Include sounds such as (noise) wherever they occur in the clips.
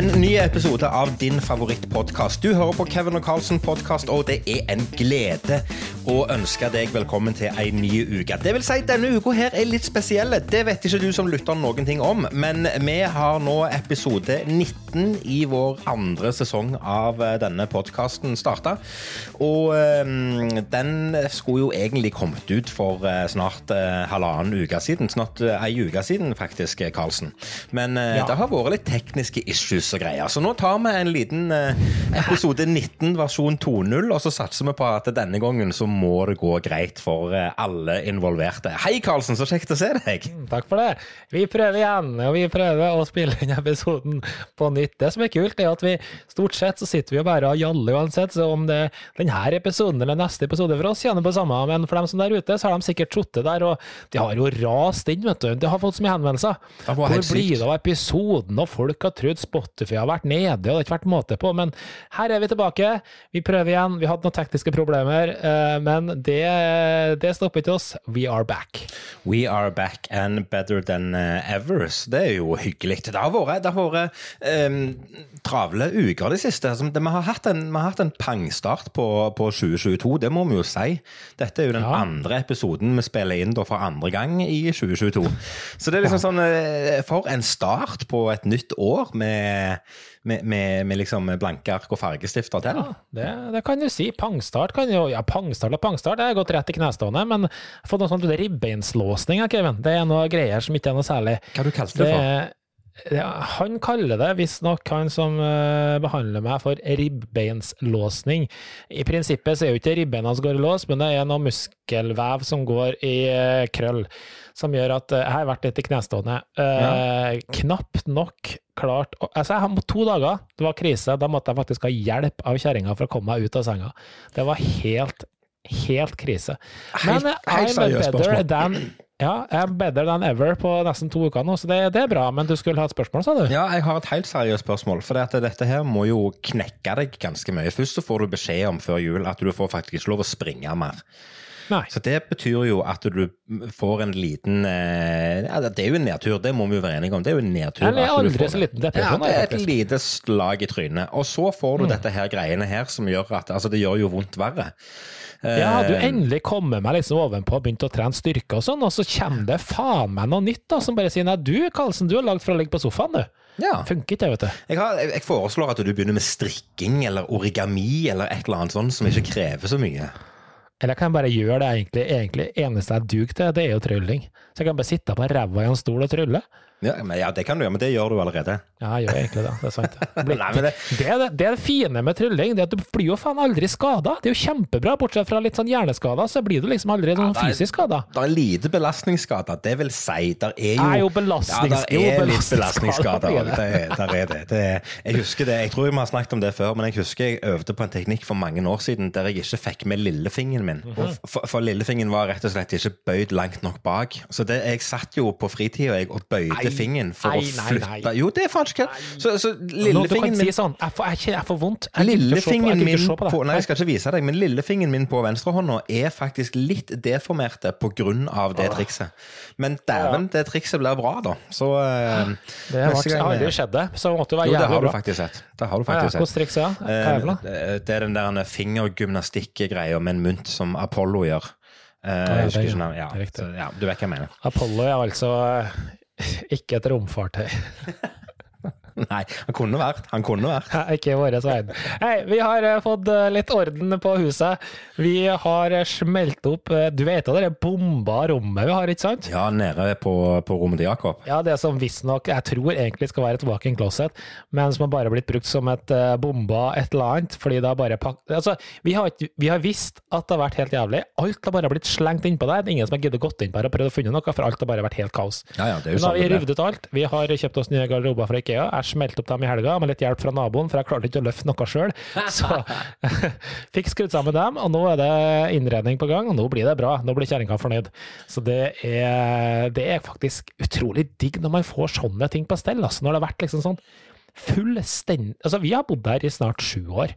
en ny episode av din favorittpodkast. Du hører på Kevin og Carlsen podkast, og det er en glede å ønske deg velkommen til en ny uke. Det vil si, denne uka her er litt spesiell. Det vet ikke du som lytter noen ting om, men vi har nå episode 19 i vår andre sesong av eh, denne podkasten starta. Og eh, den skulle jo egentlig kommet ut for eh, snart eh, halvannen uke siden. Snart eh, ei uke siden, faktisk, Karlsen. Men Ja. det har vært litt tekniske issues og greier. Så nå tar vi en liten episode 19 versjon 2.0, og så satser vi på at denne gangen så må det gå greit for eh, alle involverte. Hei, Karlsen, så kjekt å se deg. Takk for det. Vi prøver igjen, og vi prøver å spille inn episoden på nytt. Det som er kult, er at vi stort sett så sitter vi og bare og jaller uansett, så om det er denne episoden eller neste episode for oss kjenner på samme, men for dem som er der ute, så har de sikkert sittet der, og de har jo rast inn, vet du. De har fått så mye henvendelser. Det Hvor blir det av episoden, og folk har trodd Spotify har vært nede, og det har ikke vært måte på, men her er vi tilbake. Vi prøver igjen. Vi hadde noen tekniske problemer, eh, men det, det stopper ikke oss. We are back. We are back and better than eh, ever. Så det er jo hyggelig. Det har vært, det har vært um, travle uker de siste. Altså, det, vi, har hatt en, vi har hatt en pangstart på, på 2022, det må vi jo si. Dette er jo den Ja. andre episoden vi spiller inn da for andre gang i 2022. Så det er liksom sånn eh, For en start på et nytt år med, med, med, med liksom blanke ark og fargestifter til. Ja, det, det kan du si. Pangstart kan jo Ja, pangstart og pangstart, det er gått rett i knestående, men jeg har fått noe sånt ribbeinslåsning, ja, Kevin. Det er noe greier som ikke er noe særlig. Hva du kalte det Det, for? Det, han kaller det visstnok, han som eh, behandler meg, for ribbeinslåsning. I prinsippet så er jo ikke ribbeina som går i lås, men det er noe muskelvev som går i eh, krøll, som gjør at eh, jeg har vært litt i knestående. Eh, Knapt nok klart å- Altså, jeg har to dager, det var krise, da måtte jeg faktisk ha hjelp av kjerringa for å komme meg ut av senga. Det var helt, helt krise. Men helt, helt seriøst spørsmål. than ja, I'm better than ever på nesten to uker nå, så det, det er bra. Men du skulle ha et spørsmål, sa du? Ja, jeg har et helt seriøst spørsmål. For det dette her må jo knekke deg ganske mye. Først så får du beskjed om før jul at du får faktisk ikke lov å springe mer. Nei. Så det betyr jo at du får en liten eh, ja, Det er jo en nedtur, det må vi jo være enige om. Det er jo en nedtur. Eller aldri så liten depresjon, Ja, det er et lite slag i trynet. Og så får du dette her greiene her som gjør at Altså, det gjør jo vondt verre. Ja, hadde Eh, endelig kommer meg liksom ovenpå og begynt å trene styrke og sånn, og så kommer det faen meg noe nytt da, som bare sier nei, du Karlsen, du er lagd for å ligge på sofaen, du. ja. Funker ikke vet du. Jeg, har, jeg jeg foreslår at du begynner med strikking eller origami eller et eller annet sånt som ikke krever så mye. Eller jeg kan bare gjøre det egentlig, egentlig eneste jeg duger til, det er jo trylling. Så jeg kan bare sitte på ræva i en stol og trylle. Ja, men, ja, det kan du gjøre, men det gjør du allerede. Ja, jeg gjør egentlig det, det er sant. Det, (laughs) blir, Nei, det- det, er det, det er det fine med trylling, det er at du blir jo faen aldri skada. Det er jo kjempebra, bortsett fra litt sånn hjerneskader, så blir du liksom aldri sånn det er- fysisk skada. Det er lite belastningsskader, det vil si. Der er jo, Er jo ja, belastnings- der er litt belastningsskader. belastningsskader Det, der er det. det er, jeg husker det, jeg tror vi har snakket om det før, men jeg husker jeg øvde på en teknikk for mange år siden der jeg ikke fikk med lillefingeren min. Mm -hmm. for, for lillefingeren var rett og slett ikke bøyd langt nok bak. Så det, jeg satt jo på fritida og bøyde Nei, fingeren for nei, å nei, flytte nei. Jo, det er faktisk kødd. Så, så Nå, du kan lillefingeren si sånn, jeg får, jeg, jeg får vondt. Jeg å Lillefingeren min å på på, nei, jeg skal ikke vise deg, men lillefingeren min på venstrehånda er faktisk litt deformerte på grunn av det trikset. Men dæven, det trikset blir bra, da. Så eh, Det har aldri skjedd, det, så det måtte jo være Jo, det jævlig har du bra. faktisk sett. Det har du faktisk sett. triks er det? Er det? Eh, Det er den der fingergymnastikk-greia med en mynt som Apollo gjør. Uh, ja, det, ja. Ja, du vet hva jeg mener. Apollo er altså eh, (laughs) ikke et romfartøy. (laughs) (laughs) Nei, han kunne vært. Han kunne vært. Nei, Ikke vår veien. Hei, vi har eh, fått eh, litt orden på huset. Vi har eh, smelt opp Du vet jo det er bomba rommet vi har, ikke sant? Ja, nede på, på rommet til Jakob. Ja, det som visstnok jeg tror egentlig skal være et walk-in closet, men som har bare blitt brukt som et bomba et eller annet, fordi det har bare pakket Altså, vi har, vi har visst at det har vært helt jævlig. Alt har bare blitt slengt innpå der. Det er Ingen som har giddet gått inn på her og prøvd å finne noe, for alt har bare vært helt kaos. Ja, ja, det er jo nå har vi det ut alt. Vi har kjøpt oss nye garderober fra Ikea. Jeg smelte opp dem i helga med litt hjelp fra naboen, for jeg klarte ikke å løfte noe sjøl. (laughs) Så (laughs) fikk skrudd sammen dem, og nå er det innredning på gang, og nå blir det bra. Nå blir kjerringa fornøyd. Så det er, det er faktisk utrolig digg når man får sånne ting på stell. Altså, når det har vært liksom sånn fullstendig Altså, vi har bodd der i snart sju år,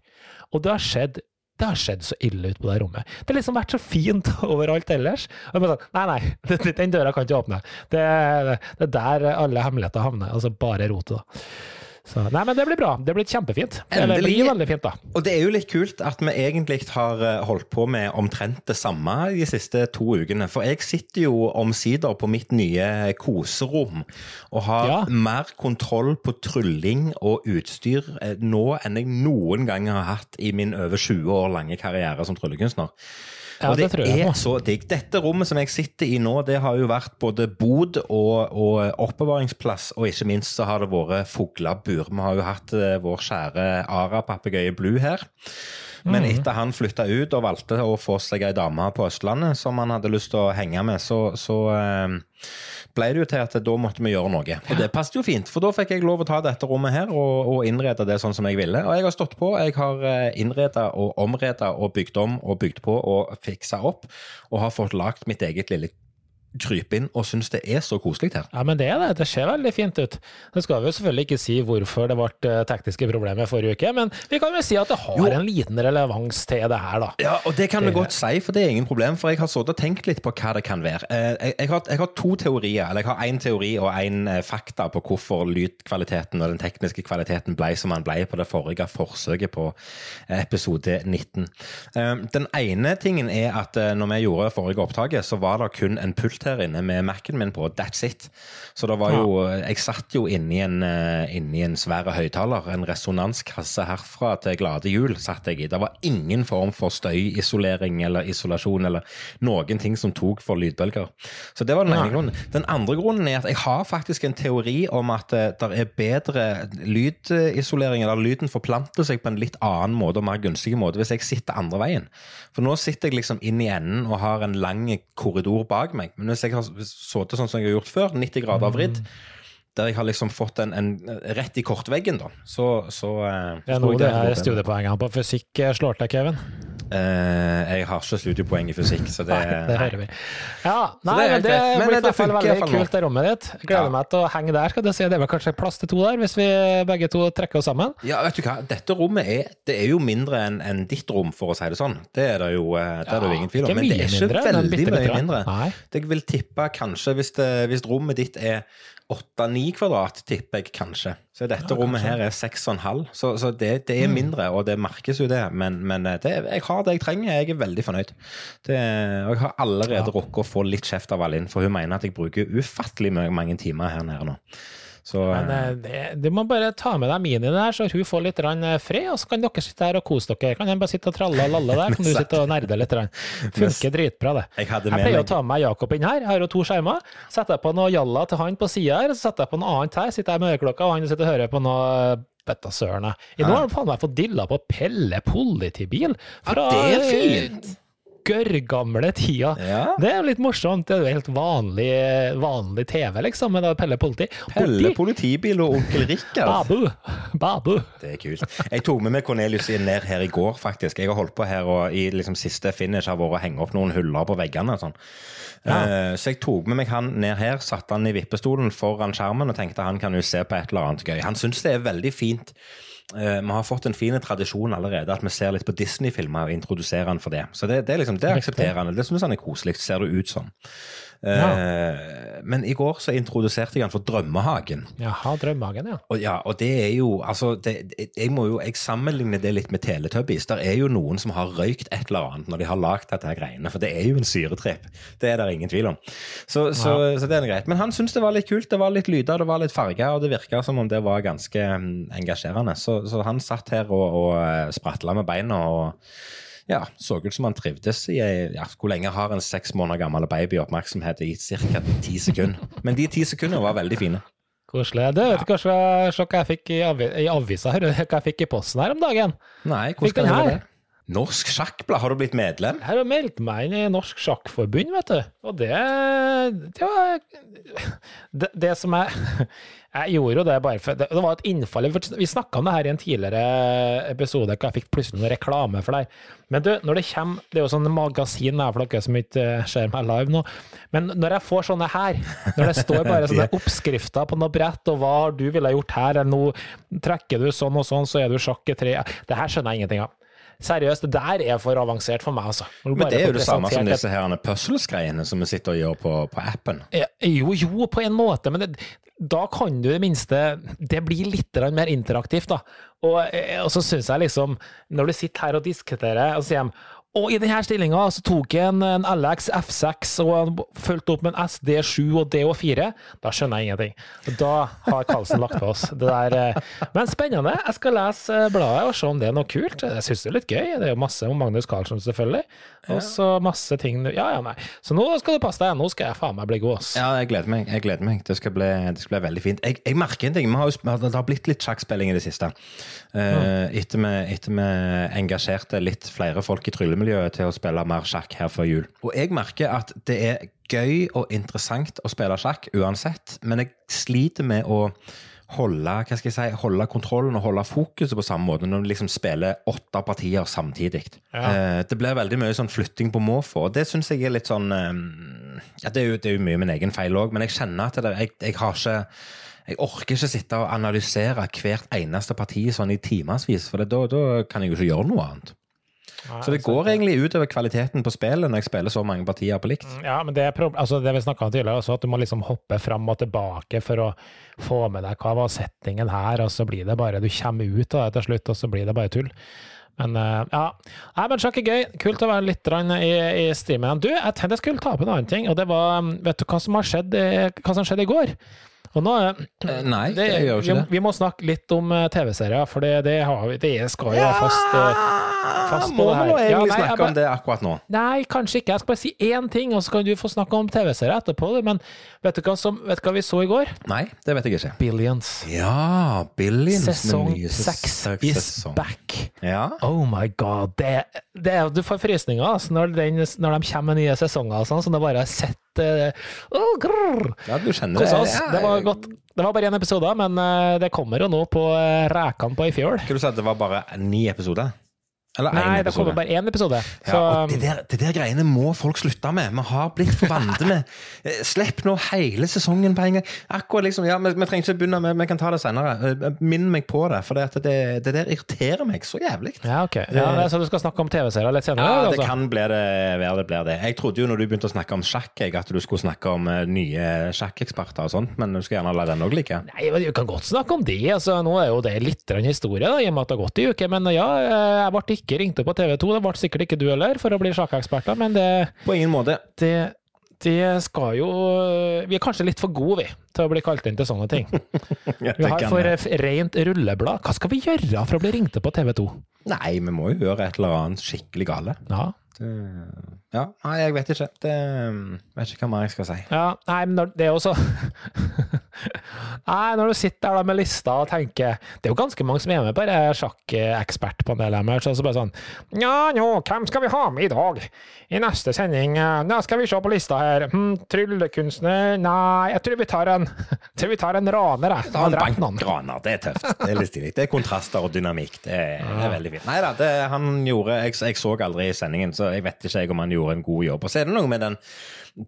og det har skjedd det har skjedd så ille ute på det rommet. Det har liksom vært så fint (laughs) overalt ellers. Og sånn, Nei, nei, (laughs) den døra kan ikke åpne. Det, det er der alle hemmeligheter havner. Altså bare rotet, da. Så, nei, men det blir bra. Det blir kjempefint. Endelig. det blir veldig fint, da. Og det er jo litt kult at vi egentlig har eh, holdt på med omtrent det samme de siste to ukene. For jeg sitter jo omsider på mitt nye koserom og har ja. mer kontroll på trylling og utstyr eh, nå enn jeg noen gang har hatt i min over 20 år lange karriere som tryllekunstner. Ja, og det, det er så digg. Dette rommet som jeg sitter i nå, det har jo vært både bod og, og oppbevaringsplass, og ikke minst så har det vært fuglebur. Vi har jo hatt uh, vår kjære Ara-papegøye Blue her. Men mhm. etter han flytta ut og valgte å få seg ei dame på Østlandet som han hadde lyst til å henge med, så, så uh, ble det jo til at da måtte vi gjøre noe. Og det passet jo fint, for da fikk jeg lov å ta dette rommet her og, og innrede det sånn som jeg ville. Og jeg har stått på. Jeg har eh, innreda og omreda og bygd om og bygd på og fiksa opp, og har fått lagd mitt eget lille krype inn og synes det er så koselig her. Ja, men det er det. Det ser veldig fint ut. Det skal vi jo selvfølgelig ikke si hvorfor det ble eh, tekniske problemer forrige uke, men vi kan jo si at det har jo. en liten relevans til det her, da. Ja, og det kan vi godt si, for det er ingen problem. For jeg har sittet og tenkt litt på hva det kan være. Eh, jeg, jeg, har, jeg har, to teorier, eller jeg har én teori og én eh, fakta på hvorfor lydkvaliteten og den tekniske kvaliteten ble som den ble på det forrige forsøket på episode 19. Den ene tingen er at når vi gjorde forrige opptaket, så var det kun en pult her inne med Mac-en min på. That's it. Så det var jo Jeg satt jo inni en, eh, inni en svær høyttaler. En resonanskasse herfra til glade jul satt jeg i. Det var ingen form for støyisolering eller isolasjon eller noen ting som tok for lydbølger. Så det var den ene grunnen. Den andre grunnen er at jeg har faktisk en teori om at eh, det er bedre lydisolering, eller lyden forplanter seg på en litt annen måte og mer gunstig måte hvis jeg sitter andre veien. For nå sitter jeg liksom inn i enden og har en lang korridor bak meg. Men hvis jeg har sittet sånn som jeg har gjort før, 90 grader vridd, der jeg har liksom fått en, en rett i kortveggen, da, så, så så Det er nå det er studiepoengene på fysikk eh, slår til, Kevin. Uh, jeg har ikke studiepoeng i fysikk, så det Nei, det hører vi. Ja, nei, det, men det men blir i hvert fall veldig kult, det rommet ditt. Gleder ja. meg til å henge der. skal du si. Det er vel kanskje plass til to der, hvis vi begge to trekker oss sammen? Ja, vet du hva. Dette rommet er, det er jo mindre enn en ditt rom, for å si det sånn. Det er det jo, det er det jo ingen tvil om. Men det er ikke mindre, veldig mye mindre. Nei. Jeg vil tippe kanskje, hvis, det, hvis rommet ditt er åtte-ni kvadrat, tipper jeg kanskje. Så dette ja, rommet her er seks og en halv. Så, så det, det, er mm. mindre, og det merkes jo det. Men, men eh, det, jeg har det jeg trenger. Jeg er veldig fornøyd. Det, og jeg har allerede ja. rukket å få litt kjeft av Alin, for hun mener at jeg bruker ufattelig mange timer her nede nå. Så, Men eh, det, du må bare ta med deg Mini der, så hun får litt eh, fred, og så kan dere sitte her og kose dere. Kan jeg bare sitte og tralle og lalle der, (laughs) kan du sitte og nerde litt. Funker dritbra, det. Jeg, jeg pleier å ta med meg Jakob inn her, jeg har jo to skjermer. Setter jeg på noe jalla til han på sida her, så setter jeg på noe annet her. Sitter jeg med øyeklokka, og han sitter og hører på noe bøtta søren. I nå har han faen meg fått dilla på Pelle politibil. Fra, ja, det er fint! Gørrgamle tida. Ja. Det er jo litt morsomt. Det er jo helt vanlig, vanlig TV, liksom, med Pelle politi. Pelle politibil og onkel Rikard. Babu. Babu. Det er kult. Jeg tok med meg Cornelius ned her i går, faktisk. Jeg har holdt på her og i liksom siste finish har vært å henge opp noen huller på veggene. sånn. Ja. Uh, så jeg tok med meg han ned her, satte han i vippestolen foran skjermen og tenkte han kan jo se på et eller annet gøy. Han syns det er veldig fint Eh, vi har fått en fin tradisjon allerede, at vi ser litt på Disney-filmer og introduserer han for det. Så det, det, liksom, det aksepterer han. Det syns han er koselig, ser det ut som. Ja. Eh, men i går så introduserte jeg han for Drømmehagen. Jaha, Drømmehagen, ja. Og, ja, og det er jo Altså, det, jeg må jo Jeg sammenligner det litt med Teletubbies. Der er jo noen som har røykt et eller annet når de har lagd dette her greiene, for det er jo en syretripp. Det er det ingen tvil om. Så, så, ja. så det er greit. Men han syntes det var litt kult. Det var litt lyder, det var litt farger, og det virka som om det var ganske mm, engasjerende. Så, så han satt her og, og eh, spratla med beina. og ja, så ut som han trivdes i ja, Hvor lenge har en seks måneder gammel baby oppmerksomhet i ca. ti sekunder? Men de ti sekundene var veldig fine. Koselig. Du vet kanskje hva jeg fikk i, avi, i avisa her, hva jeg fikk i posten her om dagen? Nei, hvordan det være det? Norsk Sjakkblad, har du blitt medlem? Jeg har meldt meg inn i Norsk Sjakkforbund, vet du. Og det Det var Det, det som jeg Jeg gjorde jo det bare for Det, det var et innfall. Vi snakka om det her i en tidligere episode, hvor jeg fikk plutselig noe reklame for deg. Men du, når det kommer Det er jo sånn magasin her for dere som ikke ser meg live nå. Men når jeg får sånne her, når det står bare (laughs) sånne oppskrifter på noe brett, og hva du ville gjort her, eller nå trekker du sånn og sånn, så er du sjakk i tre Det her skjønner jeg ingenting av. Seriøst, det der er for avansert for meg, altså. Men det er jo det samme som disse her puzzles-greiene som vi sitter og gjør på, på appen. Jo, jo, på en måte, men det, da kan du i det minste Det blir litt mer interaktivt, da. Og, og så syns jeg liksom, når du sitter her og diskuterer, og sier og i denne stillinga så tok jeg en, en LX F6 og fulgte opp med en SD7 og DO4. Da skjønner jeg ingenting. Da har Karlsen lagt på oss. Der, eh, men spennende. Jeg skal lese eh, bladet og se om det er noe kult. Jeg syns det er litt gøy. Det er jo masse om Magnus Carlsen, selvfølgelig. Og så masse ting Ja, ja, nei. Så nå skal du passe deg. Nå skal jeg faen meg bli god. Ass. Ja, jeg gleder meg. Jeg gleder meg. Det skal bli, det skal bli veldig fint. Jeg, jeg merker en ting. Har jo, det har blitt litt sjakkspilling i det siste. Uh, etter vi engasjerte litt flere folk i tryllemiljøet til å spille mer sjakk her før jul. Og jeg merker at det er gøy og interessant å spille sjakk uansett, men jeg sliter med å holde, hva skal jeg si, holde kontrollen og holde fokuset på samme måte når du liksom spiller åtte partier samtidig. Ja. Eh, det blir veldig mye sånn flytting på måfå, og det syns jeg er litt sånn eh, ja, det, er jo, det er jo mye min egen feil òg, men jeg kjenner at det, jeg, jeg har ikke jeg orker ikke sitte og analysere hvert eneste parti sånn i timevis, for da, da kan jeg jo ikke gjøre noe annet. Så det går egentlig utover kvaliteten på spillet når jeg spiller så mange partier på likt. Ja, men det, er altså det vi snakka om tidligere, også, at du må liksom hoppe fram og tilbake for å få med deg hva var settingen her, og så blir det bare Du kommer ut av det til slutt, og så blir det bare tull. Men uh, ja. Nei, men sjakk er gøy. Kult å være litt i, i streamen. Du, jeg tenkte jeg skulle ta opp en annen ting, og det var Vet du hva som har skjedd, hva som skjedde i går? Og nå, eh, Nei, det, det gjør ikke det. Vi, vi, må snakke litt om uh, TV-serier, for det, det, vi, det, skal jo være fast, fast Må vi nå egentlig ja, nei, snakke bare, om det akkurat nå? Nei, kanskje ikke. Jeg skal bare si én ting, og så kan du få snakke om TV-serier etterpå. Men vet du, hva som, vet du hva vi så i går? Nei, det vet jeg ikke. Billions. Ja, Billions. Sesong seks is back. Ja. Oh my god. Det, du får frysninger altså, når, den, når, de kommer med nye sesonger, sånn, som det bare har sett oh, grrr. Ja, du kjenner det. Ja, det var godt. Det var bare én episode, men eh, det kommer jo nå på eh, rekene på i fjøl. Kan du si at det var bare ni episoder? Eller Nei, det kommer bare én episode. Så, ja, det, der, det, der, greiene må folk slutte med. Vi har blitt for vante med (laughs) eh, Slipp nå hele sesongen på en gang. Akkurat liksom, ja, vi, vi trenger ikke begynne med Vi kan ta det senere. Eh, minn meg på det, for det, det, der irriterer meg så jævlig. Ja, ok. Ja, så du skal snakke om TV-serier litt senere? Ja, det altså. kan bli det, være det blir det. Jeg trodde jo når du begynte å snakke om sjakk, jeg, at du skulle snakke om nye sjakkeksperter og sånt, men du skal gjerne la den òg like. Nei, men Du kan godt snakke om det. altså Nå er jo det litt historie, da, i og med at det har gått i uke. Men ja, jeg ble ikke ikke ringte på TV 2. Det ble sikkert ikke du heller, for å bli sjakkeksperter, men det På ingen måte. Det, det skal jo Vi er kanskje litt for gode, vi, til å bli kalt inn til sånne ting. (laughs) vi har for rent rulleblad. Hva skal vi gjøre for å bli ringt på TV 2? Nei, vi må jo gjøre et eller annet skikkelig gale. Ja. Det, ja, nei, jeg vet ikke. Det, vet ikke hva mer jeg skal si. Ja, nei, men det er også (laughs) (laughs) Nei, når du sitter der med lista og tenker Det er jo ganske mange som er med på det sjakkekspertpanelet deres. Så bare sånn Ja, nå, hvem skal vi ha med i dag? I neste sending Nå skal vi se på lista her. Hm, tryllekunstner Nei, jeg tror vi tar en (laughs) jeg tror vi tar en raner, jeg. Ta en bankraner. Det er tøft. Det er litt stilig. Det er kontraster og dynamikk. Det er, det er veldig fint. Nei da, han gjorde jeg, jeg så aldri i sendingen, så jeg vet ikke om han gjorde en god jobb. Og så er det noe med den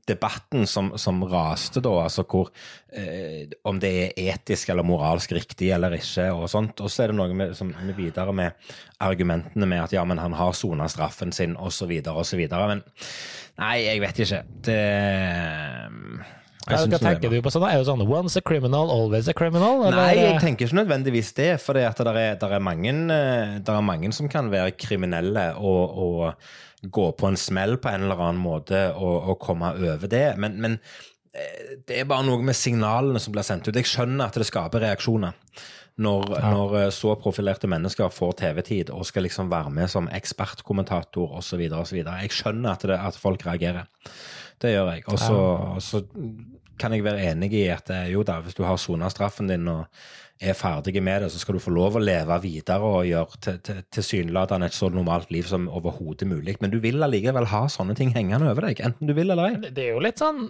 debatten som, som raste da, altså hvor eh, Om det er etisk eller moralsk riktig eller ikke, og sånt. Og så er det noe med, som, med videre med argumentene med at ja, men han har sona straffen sin, osv., osv. Men nei, jeg vet ikke. Det hva, hva tenker du på sånn? Er det sånn 'once a criminal, always a criminal'? Eller? Nei, jeg tenker ikke nødvendigvis det. For det er, er, mange, der er mange som kan være kriminelle og, og gå på en smell på en eller annen måte og, og komme over det. Men, men, eh, det er bare noe med signalene som blir sendt ut. Jeg skjønner at det skaper reaksjoner. Når, ja. når eh, så profilerte mennesker får TV-tid og skal liksom være med som ekspertkommentator osv. Jeg skjønner at, det, at folk reagerer. Det gjør jeg. Og så kan jeg være enig i at eh, jo da, hvis du har sona straffen din og er ferdig med det, så skal du få lov å leve videre og gjøre til- til- tilsynelatende et så normalt liv som overhodet mulig. Men du vil allikevel ha sånne ting hengende over deg, enten du vil eller ei. Det er jo litt sånn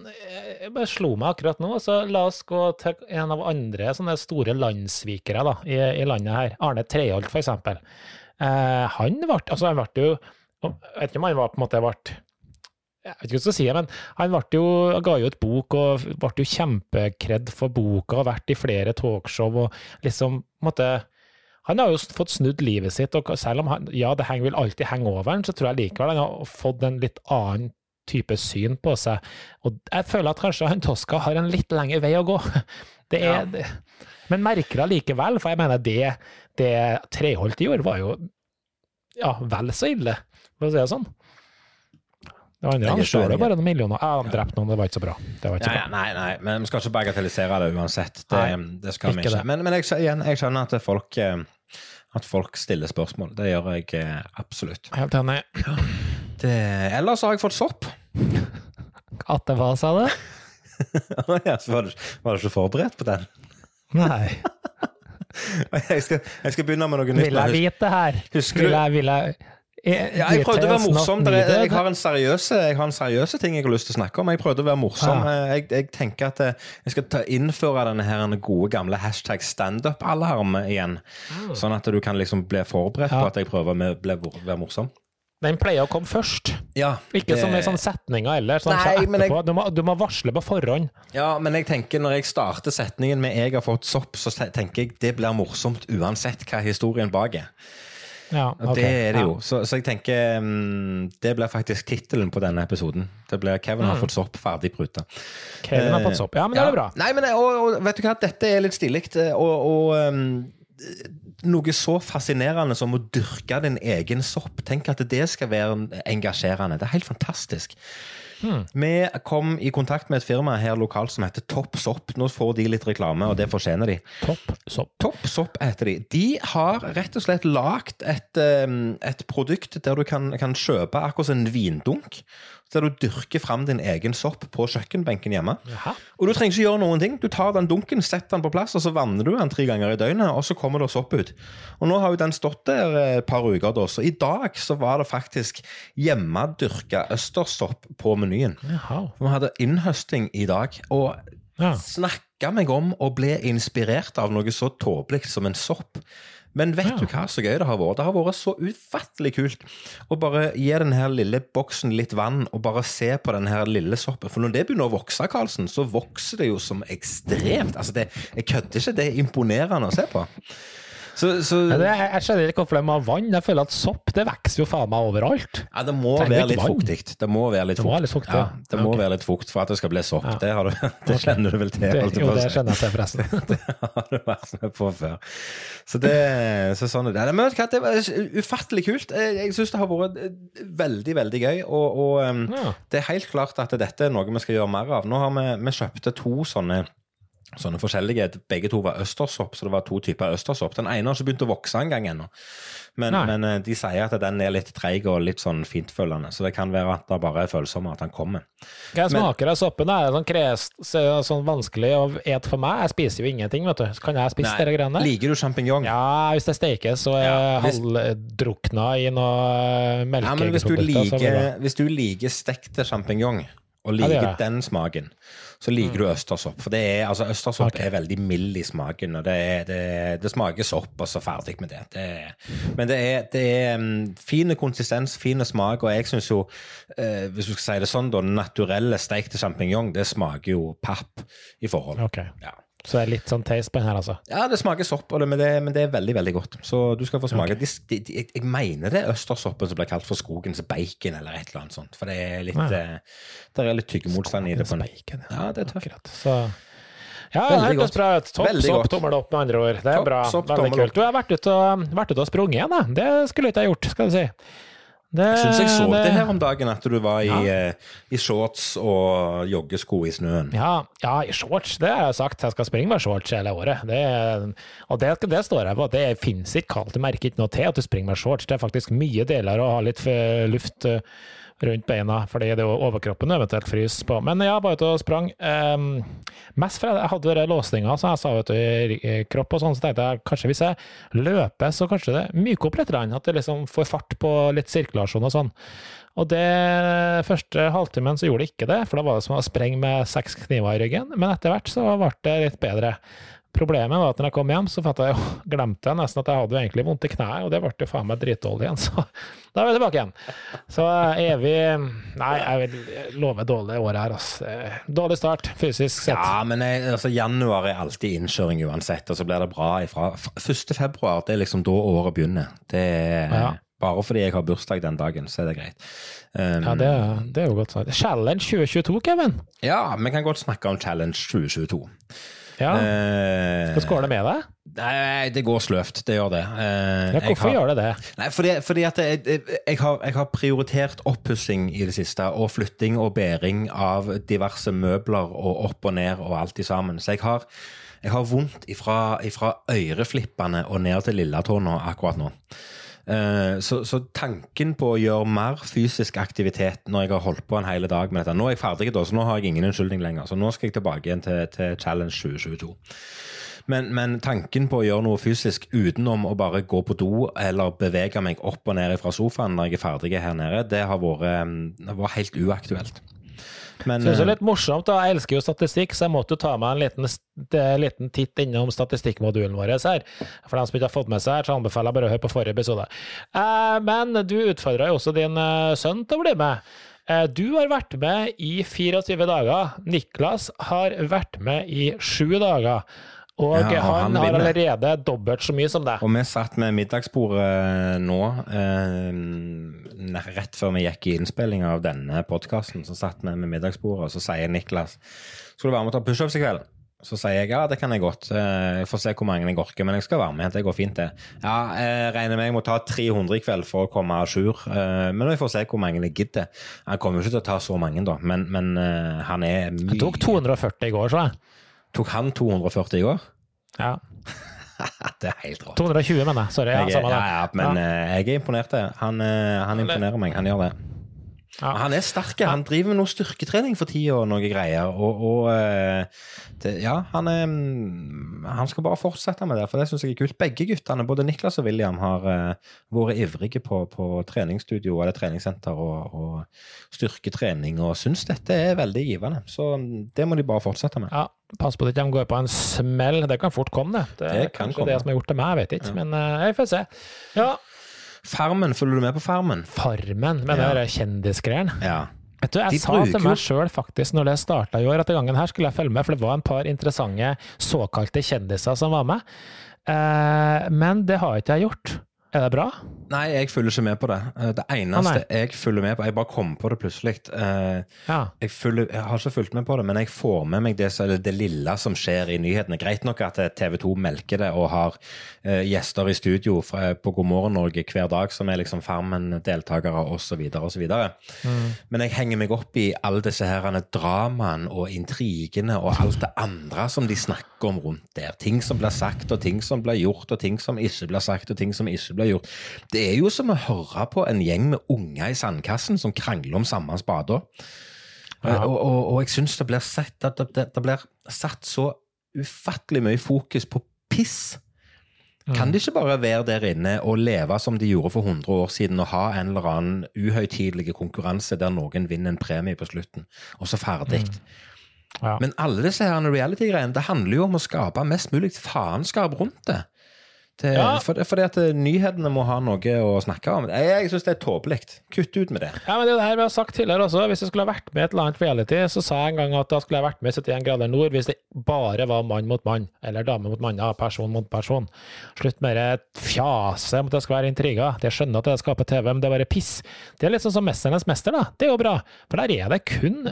Jeg bare slo meg akkurat nå, så la oss gå til en av andre sånne store landssvikere da, i, i landet her. Arne Treholt, for eksempel. Eh, han ble altså han ble jo Jeg vet ikke om han var på en måte ble jeg vet ikke hva jeg skal si, men han jo, ga jo et bok og ble jo kjempekredd for boka og vært i flere talkshow og liksom måtte, han har jo fått snudd livet sitt, og selv om han, ja, det vil alltid henge over han, så tror jeg likevel han har fått en litt annen type syn på seg. Og jeg føler at kanskje han Tosca har en litt lengre vei å gå. (laughs) Det er, Ja. det, men merker det likevel, for jeg mener det, det Treholt gjorde, var jo ja, vel så ille, for å si det sånn. Det andre, han står bare noen millioner. Ja, de drepte noen, det var ikke så bra. Det var ikke ja, bra. nei, nei, men vi skal ikke bagatellisere det uansett. Det, Nei, det skal vi ikke ikke. Men, men jeg, igjen, jeg skjønner at folk, eh, at folk stiller spørsmål. Det gjør jeg eh, absolutt. Helt enig. Det, ellers har jeg fått sopp. At det var, sa du? (laughs) ja, så var du, var du ikke forberedt på den? Nei. (laughs) Jeg skal, jeg skal begynne med noe nytt. Vil jeg vite her? Husker Vil jeg, vil jeg Ja, jeg prøvde å være morsom. Er- Jeg har en seriøse, jeg har en seriøse ting jeg har lyst til å snakke om. Jeg prøvde å være morsom. Ah. Eh, Jeg, jeg tenker at eh, jeg skal ta, innføre denne her gode gamle hashtag standup-alarm igjen. Sånn at du kan liksom bli forberedt på Ah. At jeg prøver å være morsom. Den pleier å komme først. Ja, Ikke det- som i sånne setninger ellers. Sånn, Nei, men jeg- Du, må, du må varsle på forhånd. Ja, men jeg tenker når jeg starter setningen med 'jeg har fått sopp', så tenker jeg det blir morsomt uansett hva historien bak er. Ja, Og det er det jo. Så, så jeg tenker um, Det blir faktisk tittelen på denne episoden. Det blir 'Kevin har fått sopp, ferdig pruta'. Kevin har fått sopp. Ja, men det er bra. Nei, men og, og vet du hva, dette er litt stilig. Og, og um, noe så fascinerende som å dyrke din egen sopp. Tenk at det skal være engasjerende. Det er helt fantastisk. Hmm. Vi kom i kontakt med et firma her lokalt som heter Topp Sopp. Nå får de litt reklame, og det fortjener de. Topp sopp. Topp Sopp heter de. De har rett og slett lagd et, um, et produkt der du kan, kan kjøpe akkurat en vindunk. Der du dyrker fram din egen sopp på kjøkkenbenken hjemme. Jaha. Og du trenger ikke gjøre noen ting. Du tar den dunken, setter den på plass, og så vanner du den tre ganger i døgnet, og så kommer det sopp ut. Og nå har jo den stått der et par uker, da, så i dag så var det faktisk hjemmedyrka østersopp på menyen. Jaha. Vi hadde innhøsting i dag, og Ja. snakka meg om å bli inspirert av noe så tåpelig som en sopp. Men vet Ja. du hva så gøy det har vært? Det har vært så ufattelig kult å bare gi den her lille boksen litt vann og bare se på den her lille soppen. For når det begynner å vokse, Karlsen, så vokser det jo som ekstremt. Altså, det, jeg kødder ikke. Det er imponerende å se på. Så, så det, jeg, skjønner ikke hvorfor de må ha vann. Jeg føler at sopp det vokser jo faen meg overalt. Ja, det må Trenger være litt fuktig. Det må være litt fukt. fukt, ja. ja. Det må okay. være litt fukt for at det skal bli sopp. Ja. Det, har du, (laughs) det kjenner du vel til? Det, jo, det kjenner jeg til, forresten. (laughs) Det har du vært med på før. Så, det, så sånn er det. Men vet du hva, det var ufattelig kult. Jeg, syns det har vært eh, veldig, veldig gøy. Og, og det er helt klart at dette er noe vi skal gjøre mer av. Nå har vi, vi kjøpte to sånne Sånne forskjellige, Begge to var østersopp, så det var to typer østersopp. Den ene har ikke begynt å vokse engang ennå. Men, men eh, de sier at den er litt treig og litt sånn fintfølende, Så det kan være at det bare er følsommere at den kommer. Hva smaker av soppen? Det er sånn, krest, sånn vanskelig å ete for meg. Jeg spiser jo ingenting, vet du. Så kan jeg spise de greiene? Liker du sjampinjong? Ja, hvis det stekes og er Ja, hvis- halvdrukna i noe Ja, men hvis du, melkeprodukter, så det liker, hvis du liker stekte sjampinjong, og liker ja, den smaken, så liker du østersopp. For det er, altså, østersopp okay. er veldig mild i smaken, og det, er, det, det smaker sopp, og så ferdig med det. det men det er, det er um, fin konsistens, fin smak, og jeg syns jo, eh, hvis du skal si det sånn, da, naturelle stekte sjampinjong, det smaker jo papp i forhold. Okay. Ja. Så det er litt sånn taste på den her, altså. Ja, det smaker sopp, det, men, det, men det er veldig veldig godt. Så du skal få smake. Okay. de, de, jeg- mener det er østersoppen som blir kalt for skogens bacon, eller et eller annet sånt. For det er litt, Ja. eh, det er litt tyggemotstand i det. på Bacon, Ja, det er tøft. Så ja, det hørtes bra ut. Topp Veldig sopp, godt. tommel opp, med andre ord. Det er Topp bra. sopp, Veldig kult. Du har vært ute og, vært ute og sprunget igjen, da. Det skulle ikke jeg gjort, skal du si. Det, Jeg syns jeg så det her om dagen, at du var i, Ja. eh, i shorts og joggesko i snøen. Ja, ja, i shorts. Det har jeg sagt. Jeg skal springe med shorts hele året. Det, og det, det står jeg på. Det fins ikke kaldt. Du merker ikke noe til at du springer med shorts. Det er faktisk mye deler å ha litt luft eh, rundt beina, fordi det er jo overkroppen eventuelt fryser på. Men ja, bare ut og sprang. Um, mest fordi jeg hadde denne låsninga, som jeg sa, vet du, i kropp og sånn, så tenkte jeg kanskje hvis jeg løper, så kanskje det myker opp litt, at det liksom får fart på litt sirkulasjon og sånn. Og det første halvtimen så gjorde det ikke det, for da var det som å sprenge med seks kniver i ryggen. Men etter hvert så ble det litt bedre. Problemet var at når jeg kom hjem, så jeg (laughs) glemte jeg nesten at jeg hadde egentlig vondt i kneet, og det ble jo faen meg dritdårlig igjen, (laughs) så da er vi tilbake igjen. Så evig Nei, jeg vil love dårlig året her, altså. Dårlig start, fysisk sett. Ja, men jeg, altså, januar er alltid innkjøring uansett, og så blir det bra ifra 1. februar. Det er liksom da året begynner. Det er ja. Bare fordi jeg har bursdag den dagen, så er det greit. Um, ja, det, det, er jo godt sagt. Challenge 2022, Kevin? Ja, vi kan godt snakke om Challenge 2022. Ja. Uh, Skal skåle det med deg? Nei, det går sløvt. Det gjør det. Uh, ja, hvorfor har, gjør det det? Nei, fordi, fordi at jeg, jeg, har, jeg, har, prioritert oppussing i det siste, og flytting og bæring av diverse møbler og opp og ned og alt i sammen. Så jeg har, jeg har vondt ifra, ifra øreflippene og ned til lilletåa akkurat nå. Eh, så, så, tanken på å gjøre mer fysisk aktivitet når jeg har holdt på en hel dag med dette Nå er jeg ferdig, da, så nå har jeg ingen unnskyldning lenger. Så nå skal jeg tilbake igjen til, til Challenge 2022. Men, men, tanken på å gjøre noe fysisk utenom å bare gå på do eller bevege meg opp og ned fra sofaen når jeg er ferdig her nede, det har vært, mm, det var helt uaktuelt. Men, Synes det er litt morsomt. da, Jeg elsker jo statistikk, så jeg måtte jo ta meg en liten, liten titt innom statistikkmodulen vår her. For dem som ikke har fått med seg her, så anbefaler jeg bare å høre på forrige episode. Eh, men du utfordra jo også din eh, sønn til å bli med. Eh, du har vært med i 24 dager. Niklas har vært med i 7 dager. Og, ja, og han, han, har allerede dobbelt så mye som deg. Og vi satt med middagsbordet nå, eh, rett før vi gikk i innspillinga av denne podkasten. Så satt vi med middagsbordet, og så sier Niklas skal du være med og ta pushups i kveld. Så sier jeg ja, det kan jeg godt. Eh, jeg får se hvor mange jeg orker, men jeg skal være med. Det går fint, det. Ja, jeg regner med jeg må ta 300 i kveld for å komme à jour, eh, men vi får se hvor mange jeg gidder. Han kommer jo ikke til å ta så mange, da, men, men eh, han er mye Han tok 240 i går, så jeg. Tok han 240 i går? Ja. (laughs) det er helt rått. 220, mener jeg. Sorry. Jeg, ja, ja, men ja. Uh, jeg er imponert. Han, uh, han imponerer meg. Han gjør det. Ja. Han er sterk. Han driver med noe styrketrening for tida og noe greier. Og, og uh, det, ja, han, er, han, skal bare fortsette med det, for det syns jeg er kult. Begge guttene, både Niklas og William, har vært ivrige på, på treningsstudio eller treningssenter og, og styrketrening, og syns dette er veldig givende. Så det må de bare fortsette med. Ja, Pass på at de går på en smell. Det kan fort komme, det. Det, det er kanskje komme. det som har gjort det med, jeg vet ikke. Ja. Men uh, jeg får se. Ja. Farmen, følger du med på Farmen? Farmen, Men ja. er kjendisgreiene? Ja. Vet du, Jeg de sa til meg sjøl faktisk når det starta i år, at den gangen her skulle jeg følge med, for det var en par interessante såkalte kjendiser som var med. Eh, men det har ikke jeg gjort. Er det bra? Nei, jeg følger ikke med på det. Eh, det eneste ah, jeg følger med på Jeg bare kom på det plutselig. Eh, ja. Jeg, følger, jeg, har ikke fulgt med på det, men jeg får med meg det, det, lille som skjer i nyhetene. Greit nok at TV 2 melker det og har uh, gjester i studio fra, på God morgen Norge hver dag som er liksom Farmen-deltakere osv. osv. Mm. Men jeg henger meg opp i alle disse her dramaene og intrigene og alt det andre som de snakker om rundt der. Ting som blir sagt, og ting som blir gjort, og ting som ikke blir sagt, og ting som ikke blir gjort. Det er jo som å høre på en gjeng med unger i sandkassen som krangler om samme spade. Ja. Og, og, og, jeg syns det blir sett det, det, det, blir satt så ufattelig mye fokus på piss. Kan de ikke bare være der inne og leve som de gjorde for 100 år siden, og ha en eller annen uhøytidelig konkurranse der noen vinner en premie på slutten, og så ferdig? Mm. Ja. Men alle disse reality-greiene, det handler jo om å skape mest mulig faenskap rundt det. Til, ja. for, fordi at eh, nyhetene må ha noe å snakke om. Jeg, jeg syns det er tåpelig. Kutt ut med det. Ja, men det er det her vi har sagt tidligere også. Hvis jeg skulle ha vært med i et eller annet reality, så sa jeg en gang at da skulle jeg vært med i 71 grader nord hvis det bare var mann mot mann, eller dame mot mann, person mot person. Slutt med det fjase om at det skal være intriger. Jeg skjønner at det skaper TV, men det er bare piss. Det er litt sånn som Mesternes mester, da. Det er jo bra. For der er det kun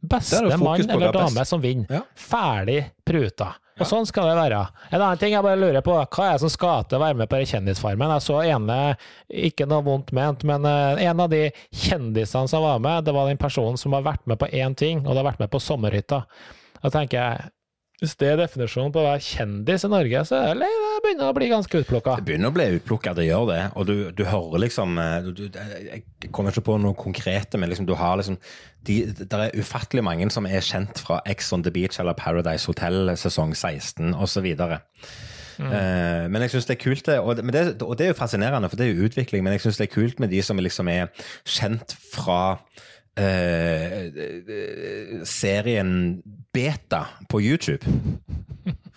beste mann eller dame som vinner. Ja. Ferdig pruta. Og sånn skal det være. En annen ting jeg bare lurer på, hva er det som skal til å være med på Kjendisfarmen? Jeg så ene, ikke noe vondt ment, men eh, en av de kjendisene som var med, det var den personen som har vært med på én ting, og det har vært med på sommerhytta. Da tenker jeg, hvis det er definisjonen på å være kjendis i Norge, så er det begynner å bli ganske utplukka. Det begynner å bli utplukka, det gjør det. Og du, du hører liksom eh, du, du, Jeg kommer ikke på noe konkrete, men liksom, du har liksom de, Det er ufattelig mange som er kjent fra Ex on the Beach eller Paradise Hotel sesong 16 osv. Mm. Uh, men jeg syns det er kult, det og, det og, det er jo fascinerende, for det er jo utvikling. Men jeg syns det er kult med de som liksom er kjent fra uh, serien Beta på YouTube,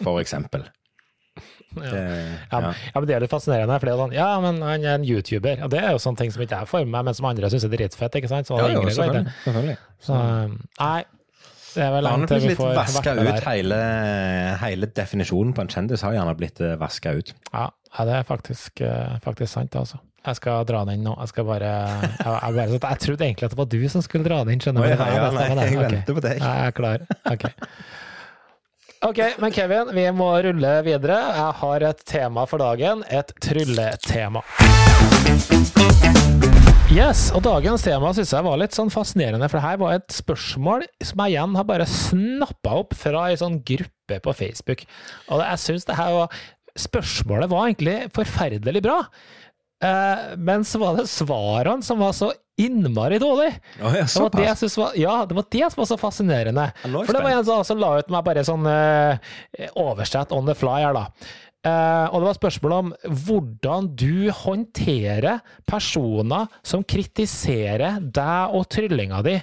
for eksempel. (laughs) Ja. Det, ja. Ja, ja. men det er litt fascinerende. For det er sånn, ja, men han er en YouTuber. Og det er jo sånne ting som ikke jeg får med meg, men som andre syns er dritfett. ikke sant? Så, ja, jo, selvfølgelig. selvfølgelig. Så, nei, det er vel langt til vi får vaska ut hele, hele, definisjonen på en kjendis har gjerne blitt eh, vaska ut. Ja, det er faktisk, eh, faktisk sant, altså. Jeg skal dra den nå. Jeg skal bare Jeg, jeg, bare, jeg trodde egentlig at det var du som skulle dra den, skjønner du? Ja, ja, nei, jeg okay. venter på deg. Jeg er klar. Ok. Ok, men Kevin, vi må rulle videre. Jeg har et tema for dagen. Et trylletema. Yes, og dagens tema syns jeg var litt sånn fascinerende, for det her var et spørsmål som jeg igjen har bare snappa opp fra ei sånn gruppe på Facebook. Og jeg syns det her var Spørsmålet var egentlig forferdelig bra. Eh, men så var det svarene som var så innmari dårlig. Oh, ja, det, var det, var, ja, det var det som var så fascinerende. For det var en som la ut meg bare sånn uh, oversett on the fly her, da. Uh, og det var spørsmål om hvordan du håndterer personer som kritiserer deg og tryllinga di,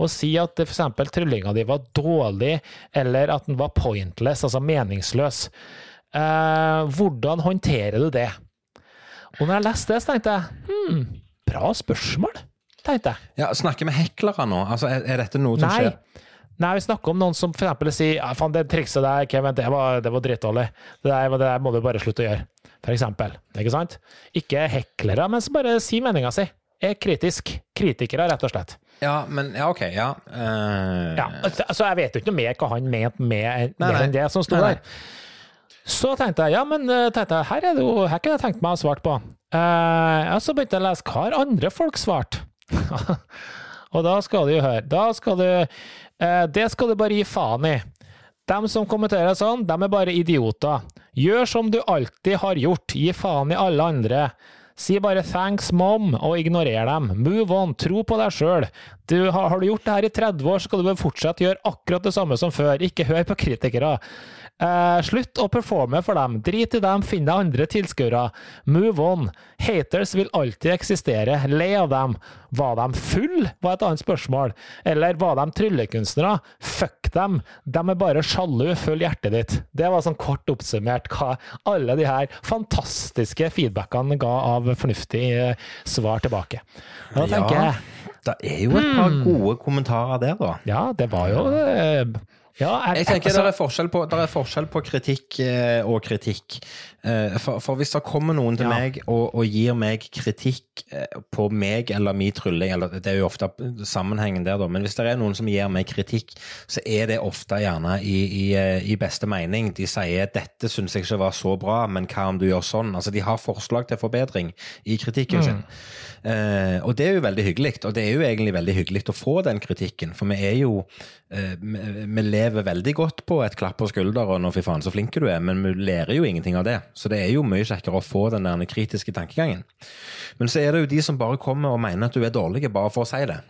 og sier at f.eks. tryllinga di var dårlig, eller at den var pointless, altså meningsløs. Uh, hvordan håndterer du det? Og når jeg leste det, så tenkte jeg hm, bra spørsmål, tenkte jeg. Ja, Snakker vi heklere nå? Altså, er, er dette noe som Nei. skjer? Nei, vi snakker om noen som eksempel sier ja, faen, det trikset der, Kevin, det var, det var drittdårlig. Det det der må du bare slutte å gjøre. For eksempel. Ikke sant? Ikke heklere, men som bare si meninga si. Er kritisk. Kritikere, rett og slett. Ja, men Ja, OK. Ja. Uh... ja altså, jeg vet jo ikke noe mer hva han mente med, mer enn det som sto der. Så tenkte jeg ja, men eh, tenkte jeg, her er det jo, her kunne jeg tenkt meg å svart på. Eh, og så begynte jeg å lese hva har andre folk svart. (laughs) og da skal du jo høre. Da skal du Eh, det skal du bare gi faen i. De som kommenterer sånn, de er bare idioter. Gjør som du alltid har gjort, gi faen i alle andre. Si bare 'thanks, mom', og ignorer dem. Move on, tro på deg sjøl. Har, har, du gjort det her i 30 år, skal du fortsatt gjøre akkurat det samme som før. Ikke hør på kritikere. Uh, slutt å performe for dem. Drit i dem, finn deg andre tilskuere. Move on. Haters vil alltid eksistere. Le av dem. Var de full? var et annet spørsmål. Eller var de tryllekunstnere? Fuck dem. De er bare sjalu. Følg hjertet ditt. Det var sånn kort oppsummert hva alle de her fantastiske feedbackene ga av fornuftig uh, svar tilbake. Da tenker ja, jeg Det er jo et par hmm. gode kommentarer der, da. Ja, det var jo uh, ja, jeg, jeg tenker altså, det, er på, det er forskjell på kritikk eh, og kritikk. Eh, for, for, hvis det kommer noen til ja. meg og, og, gir meg kritikk eh, på meg eller min trylling, eller det er jo ofte sammenhengen der, da, men hvis det er noen som gir meg kritikk, så er det ofte gjerne i, i, i beste mening. De sier 'dette syns jeg ikke var så bra, men hva om du gjør sånn?' Altså, de har forslag til forbedring i kritikken mm. sin. Eh, og det er jo veldig hyggelig, og det er jo egentlig veldig hyggelig å få den kritikken. For vi er jo eh, Vi lever veldig godt på et klapp på skulderen og 'fy faen, så flink du er', men vi lærer jo ingenting av det. Så det er jo mye kjekkere å få den der kritiske tankegangen. Men så er det jo de som bare kommer og mener at du er dårlig bare for å si det.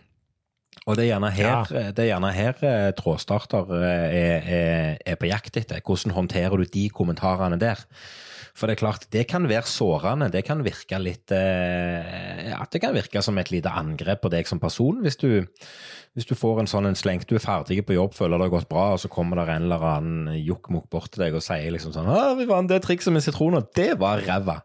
Og det er gjerne her, ja. det er gjerne her eh, trådstarter er, er, er, på jakt etter. Hvordan håndterer du de kommentarene der? For det er klart, det kan være sårende. Det kan virke litt eh, At det kan virke som et lite angrep på deg som person. Hvis du, hvis du får en sånn en slengt, du er ferdig på jobb, føler det har gått bra, og så kommer det en eller annen jokkmokk bort til deg og sier liksom sånn 'Det trikset med sitroner, det var ræva'.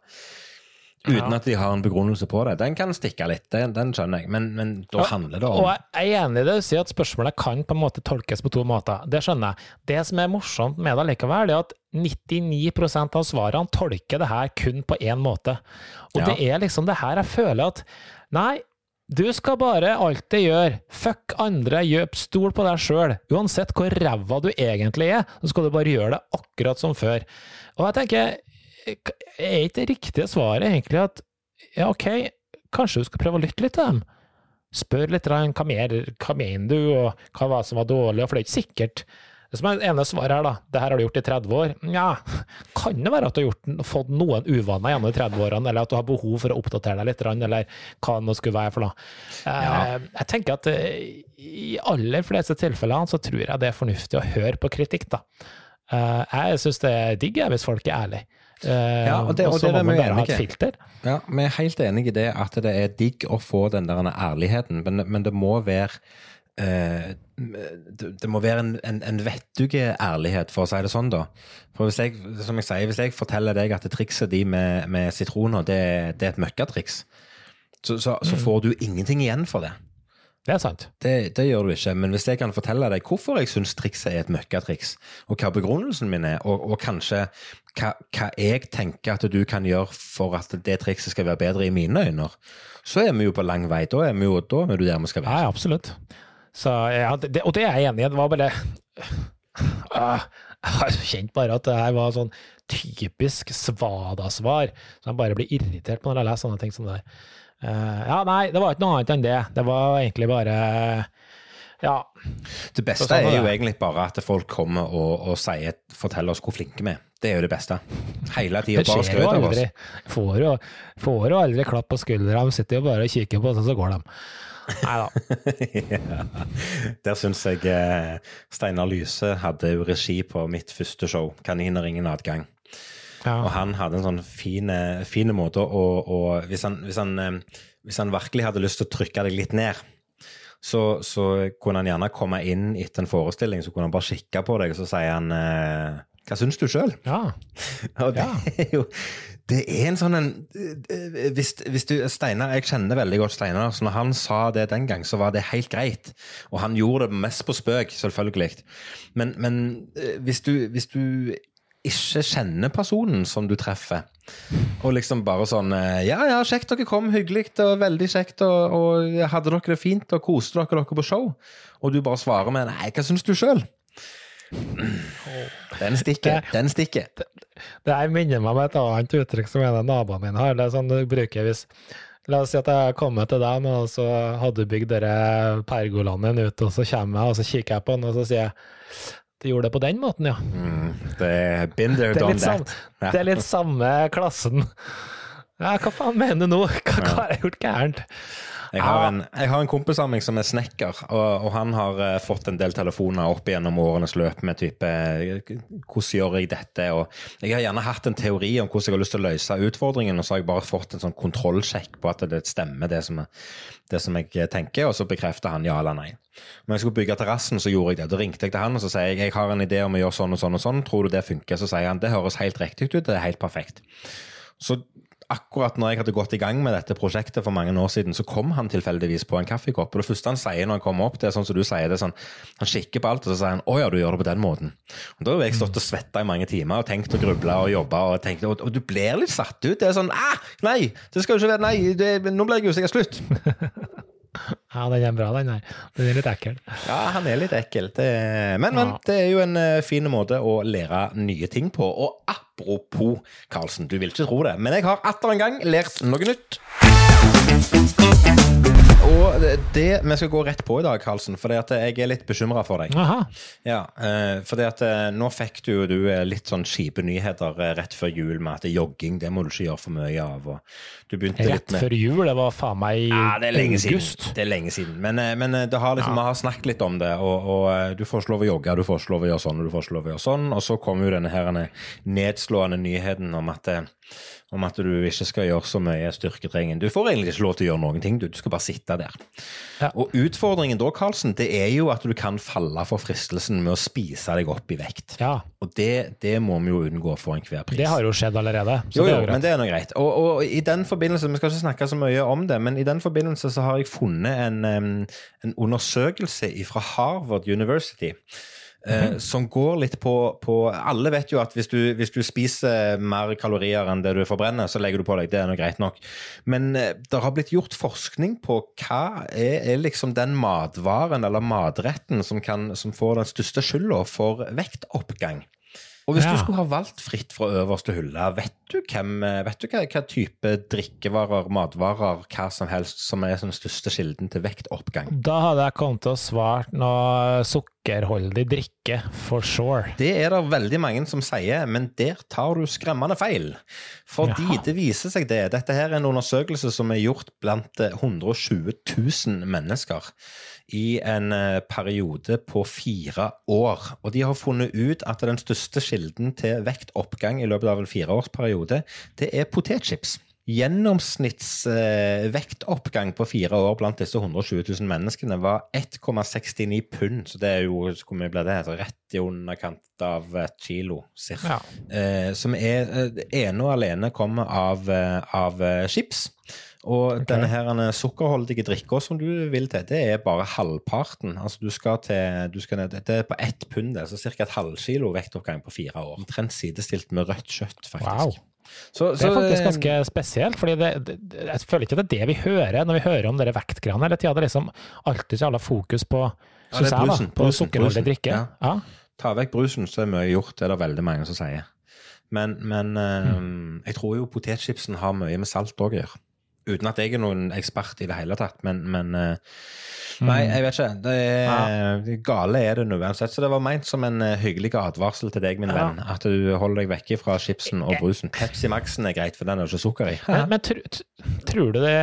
Uten at de har en begrunnelse på det. Den kan stikke litt, den, den skjønner jeg, men, men da handler det om Og Jeg er enig i det du sier, at spørsmålet kan på en måte tolkes på to måter. Det skjønner jeg. Det som er morsomt med det likevel, er at 99% av svarene tolker det her kun på én måte. Og ja. det er liksom det her jeg føler at Nei, du skal bare alltid gjøre fuck andre, gjøp stol på deg sjøl. Uansett hvor ræva du egentlig er, så skal du bare gjøre det akkurat som før. Og jeg tenker er ikke det riktige svaret egentlig at ja, ok, kanskje du skal prøve å lytte litt til dem? Spør litt hva, mer, hva mener du, og hva var som var dårlig, for det er ikke sikkert Det som er ene svaret her, da, det her har du gjort i 30 år. Nja, (laughs) kan det være at du har gjort, fått noen uvaner gjennom de 30 årene, eller at du har behov for å oppdatere deg litt, eller hva det nå skulle være for noe. Ja. Jeg tenker at i aller fleste tilfellene så tror jeg det er fornuftig å høre på kritikk, da. Jeg syns det er digg hvis folk er ærlige. Ja, og det, og så det må man bare ha et filter. Ja, vi er helt enig i det at det er digg å få den der ærligheten, men, men det må være eh, det, må være en, en, en vettug ærlighet, for å si det sånn, da. For hvis jeg, som jeg sier, hvis jeg forteller deg at trikset de med, med sitroner, det, det er et møkkatriks, så, så, så får du ingenting igjen for det. Det er sant. Det, det gjør du ikke, men hvis jeg kan fortelle deg hvorfor jeg syns trikset er et møkkatriks, og hva begrunnelsen min er, og, og kanskje hva, hva jeg tenker at du kan gjøre for at det trikset skal være bedre i mine øyne, så er vi jo på lang vei. Da er vi jo da er du der vi skal være. Ja, absolutt. Så, ja, det, og det er jeg enig i. Det var bare Ah, Jeg har kjent bare at det her var sånn typisk svada-svar. Så jeg bare blir irritert på når jeg leser sånne ting som det der. Uh, ja, nei, det var ikke noe annet enn det. Det var egentlig bare Ja. Det beste sånn er jo det. egentlig bare at folk kommer og, og sier, forteller oss hvor flinke vi er. Det er jo det beste. Hele tida bare skjer skryt av aldri. oss. Får jo, får jo aldri klapp på skuldra. De sitter jo bare og kikker på oss, og så går de. Nei da. (laughs) ja. Der syns jeg eh, Steinar Lyse hadde jo regi på mitt første show, 'Kaniner ingen adgang'. Og han hadde en sånn fin, eh, måte å, å hvis, han, hvis, han, eh, hvis han virkelig hadde lyst til å trykke deg litt ned, så, så kunne han gjerne komme inn etter en forestilling, så kunne han bare kikke på deg, og så sier han eh, Hva syns du sjøl? ja. Og det er jo Det er en sånn en eh, hvis, hvis du Steinar, jeg kjenner veldig godt Steinar. Så når han sa det den gang, så var det helt greit. Og han gjorde det mest på spøk, selvfølgelig. Men, men eh, hvis, du, hvis du ikke kjenner personen som du treffer, og liksom bare sånn eh, Ja, ja, kjekt dere kom, hyggelig og veldig kjekt, og, og hadde dere det fint, og koste dere dere på show, og du bare svarer med Nei, hva syns du sjøl? Den stikker. Den stikker. Det her minner meg om et annet uttrykk som en av naboene mine har. Det er sånn du bruker hvis La oss si at jeg kommer til deg og så hadde du bygd denne pergolaen din ute, og så kommer jeg, og så kikker jeg på den, og så sier jeg du gjorde det på den måten, ja. Mm, det er there, Det er that. Ja. det er litt samme klassen. Ja, hva faen mener du nå? Hva, hva har jeg gjort gærent? Jeg har, en, jeg har en kompis av meg som er snekker, og, og han har uh, fått en del telefoner opp gjennom årenes løp med type eh, Hvordan gjør jeg dette? Og jeg har gjerne hatt en teori om hvordan jeg har lyst til å løse utfordringen, og så har jeg bare fått en sånn kontrollsjekk på at det stemmer, det som, det som jeg tenker, og så bekrefter han ja eller nei. Når jeg skulle bygge terrassen, så gjorde jeg det. Da ringte jeg til han og så sier jeg, jeg har en idé om å gjøre sånn og sånn og sånn, tror du det funker? Så sier han det høres helt riktig ut, det er helt perfekt. Så akkurat når jeg hadde gått i gang med dette prosjektet for mange år siden, så kom han tilfeldigvis på en kaffekopp. Og det første han sier når han kommer opp, det er sånn som du sier, det er sånn, han kikker på alt, og så sier han 'Å ja, du gjør det på den måten'. Og Da har jeg stått og svetta i mange timer og tenkt og grubla og jobba, og, tenkt, og, og du blir litt satt ut. Det er sånn 'Ah, nei, det skal jo ikke være Nei, det, nå ble jeg usikker. Slutt'. (laughs) Ja, den er bra, den her. Den er litt ekkel. Ja, han er litt ekkel. Det, men, men Ja. det er jo en eh, fin måte å lære nye ting på. Og apropos, Karlsen, du vil ikke tro det, men jeg har atter en gang lært noe nytt. Og det- det Vi skal gå rett på i dag, Karlsen, for jeg er litt bekymra for deg. Aha. Ja, eh, fordi at eh, Nå fikk du du eh, litt sånn kjipe nyheter rett før jul med at jogging det må du ikke gjøre for mye av. Rett før jul, det var faen meg i Ja, det august. siden. Det er lenge siden. Men, men det har liksom, vi har snakket litt om det, og, og du får ikke lov å jogge, du får ikke lov å gjøre sånn, og du får ikke lov å gjøre sånn. Og så kom jo denne her nedslående nyheten om at, eh, om at du ikke skal gjøre så mye styrketrening. Du får egentlig ikke lov til å gjøre noen ting, du, du skal bare sitte der. Ja. Og utfordringen da, Karlsen, det er jo at du kan falle for fristelsen med å spise deg opp i vekt. Ja, Og det, det må vi jo unngå for enhver pris. det har jo skjedd allerede. Jo, jo men det er nå greit. Og, og i den forbindelse, Vi skal ikke snakke så mye om det, men i den forbindelse så har jeg funnet en, en undersøkelse fra Harvard University. Eh, som går litt på, på Alle vet jo at hvis du, hvis du spiser mer kalorier enn det du forbrenner, så legger du på deg. Det er nå greit nok. Men eh, det har blitt gjort forskning på hva er, er liksom den matvaren eller matretten som, kan, som får den største skylda for vektoppgang. Og hvis Ja. du skulle ha valgt fritt fra øverste hylle, vet du, hvem, vet du hva, hva type drikkevarer, matvarer, hva som helst, som er den største kilden til vektoppgang? Da hadde jeg kommet til å svare noe sukkerholdig drikke, for sure. Det er det veldig mange som sier, men der tar du skremmende feil. Fordi Jaha. det viser seg det. Dette her er en undersøkelse som er gjort blant eh, 120 000 mennesker i en eh, periode på fire år. Og de har funnet ut at den største kilden til vektoppgang i løpet av en fireårsperiode, det er potetchips. Gjennomsnittsvektoppgang eh, på fire år blant disse 120 000 menneskene var 1,69 pund. Så det er jo hvor mye ble det? Rett i underkant av et kilo, cirka. Ja. Eh, som er eh, ene og alene kommer av, av chips. Og okay. denne her eh, sukkerholdige drikka som du vil til, det er bare halvparten. Altså du skal til du skal ned, Det er på ett pund, altså ca. et halvkilo vektoppgang på fire år. Omtrent sidestilt med rødt kjøtt, faktisk. Wow. Så, Det er faktisk eh, ganske spesielt, fordi det, det, jeg føler ikke det er det vi hører når vi hører om dere vektgreiene hele tida. Det er liksom alltid så jævla fokus på, Ja, jeg, da, brusen, på brusen, sukkerholdig drikke. ja. Ja. Ta vekk brusen, så er mye gjort. Det er det veldig mange som sier. Men, men eh, Mm. jeg tror jo potetchipsen har mye med salt òg å gjøre. Uten at jeg er noen ekspert i det hele tatt, men, men eh, Nei, jeg vet ikke. Det er, Gale er det nå uansett. Så det var meint som en eh, hyggelig advarsel til deg, min Ja. venn. At du holder deg vekke fra chipsen og brusen. Pepsi Max-en er greit, for den er det ikke sukker i. Men, men tr tr- tror du det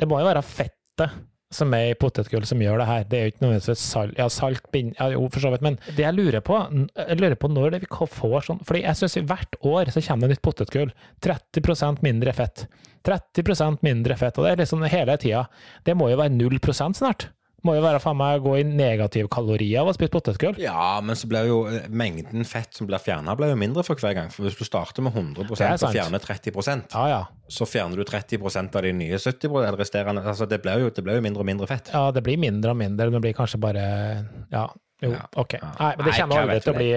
Det må jo være fettet som er i potetgull som gjør det her. Det er jo ikke nødvendigvis salt, ja, salt bind, ja, jo, for så vidt. Men det jeg lurer på, jeg lurer på når det vi får sånn Fordi jeg syns hvert år så kommer det nytt potetgull. 30% mindre fett. 30% mindre fett. Og det er liksom hele tida. Det må jo være 0% snart. Må jo være faen meg å gå i negativkalorier av å spise potetgull. Ja, men så blir jo eh, mengden fett som blir fjerna, blir jo mindre for hver gang. For hvis du starter med 100 Det er og fjerner 30% Ja, ja. så fjerner du 30% av de nye 70% eller resterende. Altså, det blir jo, det blir jo mindre og mindre fett. Ja, det blir mindre og mindre. Det blir kanskje bare Ja, jo, ok. Nei, men det kommer aldri til å bli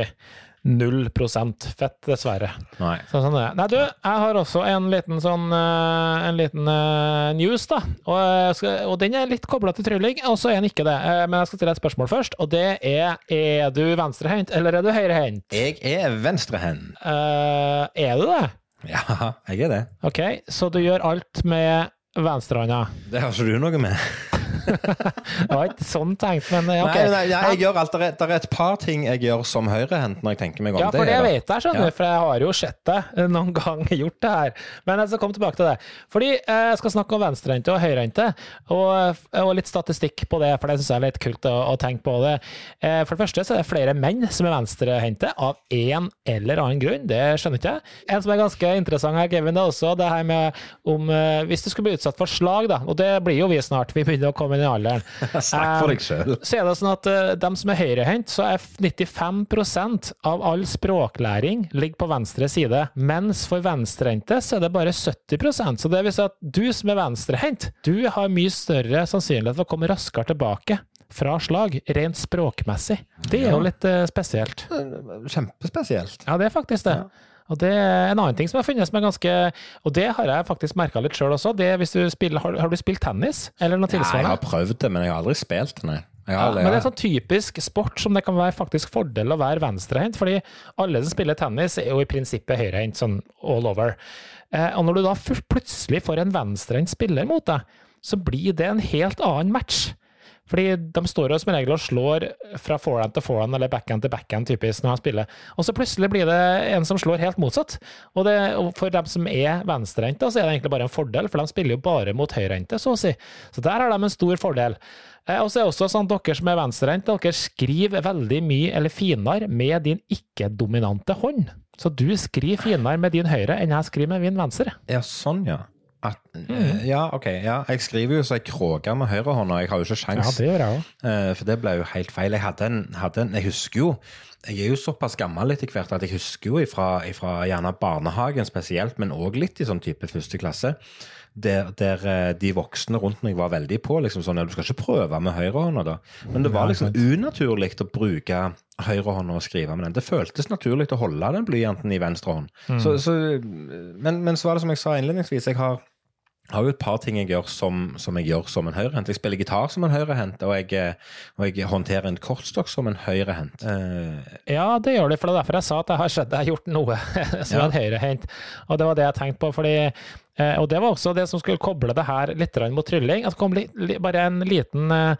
null prosent fett, dessverre. Nei. Så sånn det. Nei, du, jeg har også en liten sånn eh, En liten eh, news, da. Og, skal, og den er litt kobla til trylling, og så er den ikke det. Eh, Men jeg skal stille et spørsmål først, og det er Er du venstrehendt, eller er du høyrehendt? Jeg er venstrehendt. Uh, er du det? Ja, jeg er det. OK, så du gjør alt med venstrehånda. Det har ikke du noe med. Det var ikke sånn tenkt, men eh, OK. Nei, nei, ja, jeg gjør alt. Det er, et par ting jeg gjør som høyrehendt når jeg tenker meg om. Ja, for det jeg vet jeg, skjønner Ja. for jeg har jo sett det eh, noen (laughs) gang gjort det her. Men skal komme tilbake til det. Fordi eh, jeg skal snakke om venstrehendte og høyrehendte, og, og litt statistikk på det, for det syns jeg er litt kult å, å tenke på det. Eh, For det første så er det flere menn som er venstrehendte, av en eller annen grunn. Det skjønner ikke jeg. En som er ganske interessant her, Kevin, det er også det her med om eh, Hvis du skulle bli utsatt for slag, da, og det blir jo vi snart, vi begynner å komme inn i alderen. (laughs) Snakk for deg sjøl. Så er det sånn at uh, dem som er høyrehendt, så er 95% av all språklæring ligger på venstre side, mens for venstrehendte så er det bare 70% Så det vil si at du som er venstrehendt, du har mye større sannsynlighet for å komme raskere tilbake fra slag, rent språkmessig. Det er jo litt eh, spesielt. Kjempespesielt. Ja, det er faktisk det. Ja. Og det er en annen ting som har funnet som er ganske Og det har jeg faktisk merka litt sjøl også. Det hvis du spiller, har, har du spilt tennis, eller noe Ja, jeg har prøvd det, men jeg har aldri spilt nei. Ja, men det er sånn typisk sport som det kan være faktisk fordel å være venstrehendt, fordi alle som spiller tennis er jo i prinsippet høyrehendt, sånn all over. Eh, og når du da plutselig får en venstrehendt spiller mot deg, så blir det en helt annen match. Fordi de står jo som regel og slår fra forehand til forehand eller backhand til backhand typisk når de spiller. Og så plutselig blir det en som slår helt motsatt. Og, det, og for dem som er venstrehendte, så er det egentlig bare en fordel, for de spiller jo bare mot høyrehendte, så å si. Så der har de en stor fordel. Eh, Og så er det også sånn at dere som er venstrehendt, dere skriver veldig mye eller finere med din ikke-dominante hånd. Så du skriver finere med din høyre enn jeg skriver med min venstre. Ja, sånn, ja. At, Mm. eh, ja, ok. Ja. Jeg skriver jo så jeg kråker med høyrehånda, jeg har jo ikke Ja, sjans. det gjør jeg. Eh, For det ble jo helt feil. Jeg hadde en, hadde en Jeg husker jo Jeg er jo såpass gammel etter hvert at jeg husker jo ifra, ifra gjerne barnehagen spesielt, men òg litt i sånn type første klasse, der, der eh, de voksne rundt meg var veldig på. liksom sånn, ja, Du skal ikke prøve med høyrehånda, da. Men det var liksom unaturlig å bruke høyrehånda og skrive med den. Det føltes naturlig å holde den blyanten i venstre hånd. Mm. Så, så, men, men så var det som jeg sa innledningsvis, jeg har har jo et par ting jeg gjør som, som jeg gjør som en høyrehendt. Jeg spiller gitar som en høyrehendt, og, jeg, og jeg håndterer en kortstokk som en høyrehendt. Eh, Ja, det gjør du, for det er derfor jeg sa at jeg har sett jeg har gjort noe (laughs) som Ja. en høyrehendt. Og det var det jeg tenkte på, fordi eh, Og det var også det som skulle koble det her litt mot trylling. At det kom li, li, bare en liten, eh,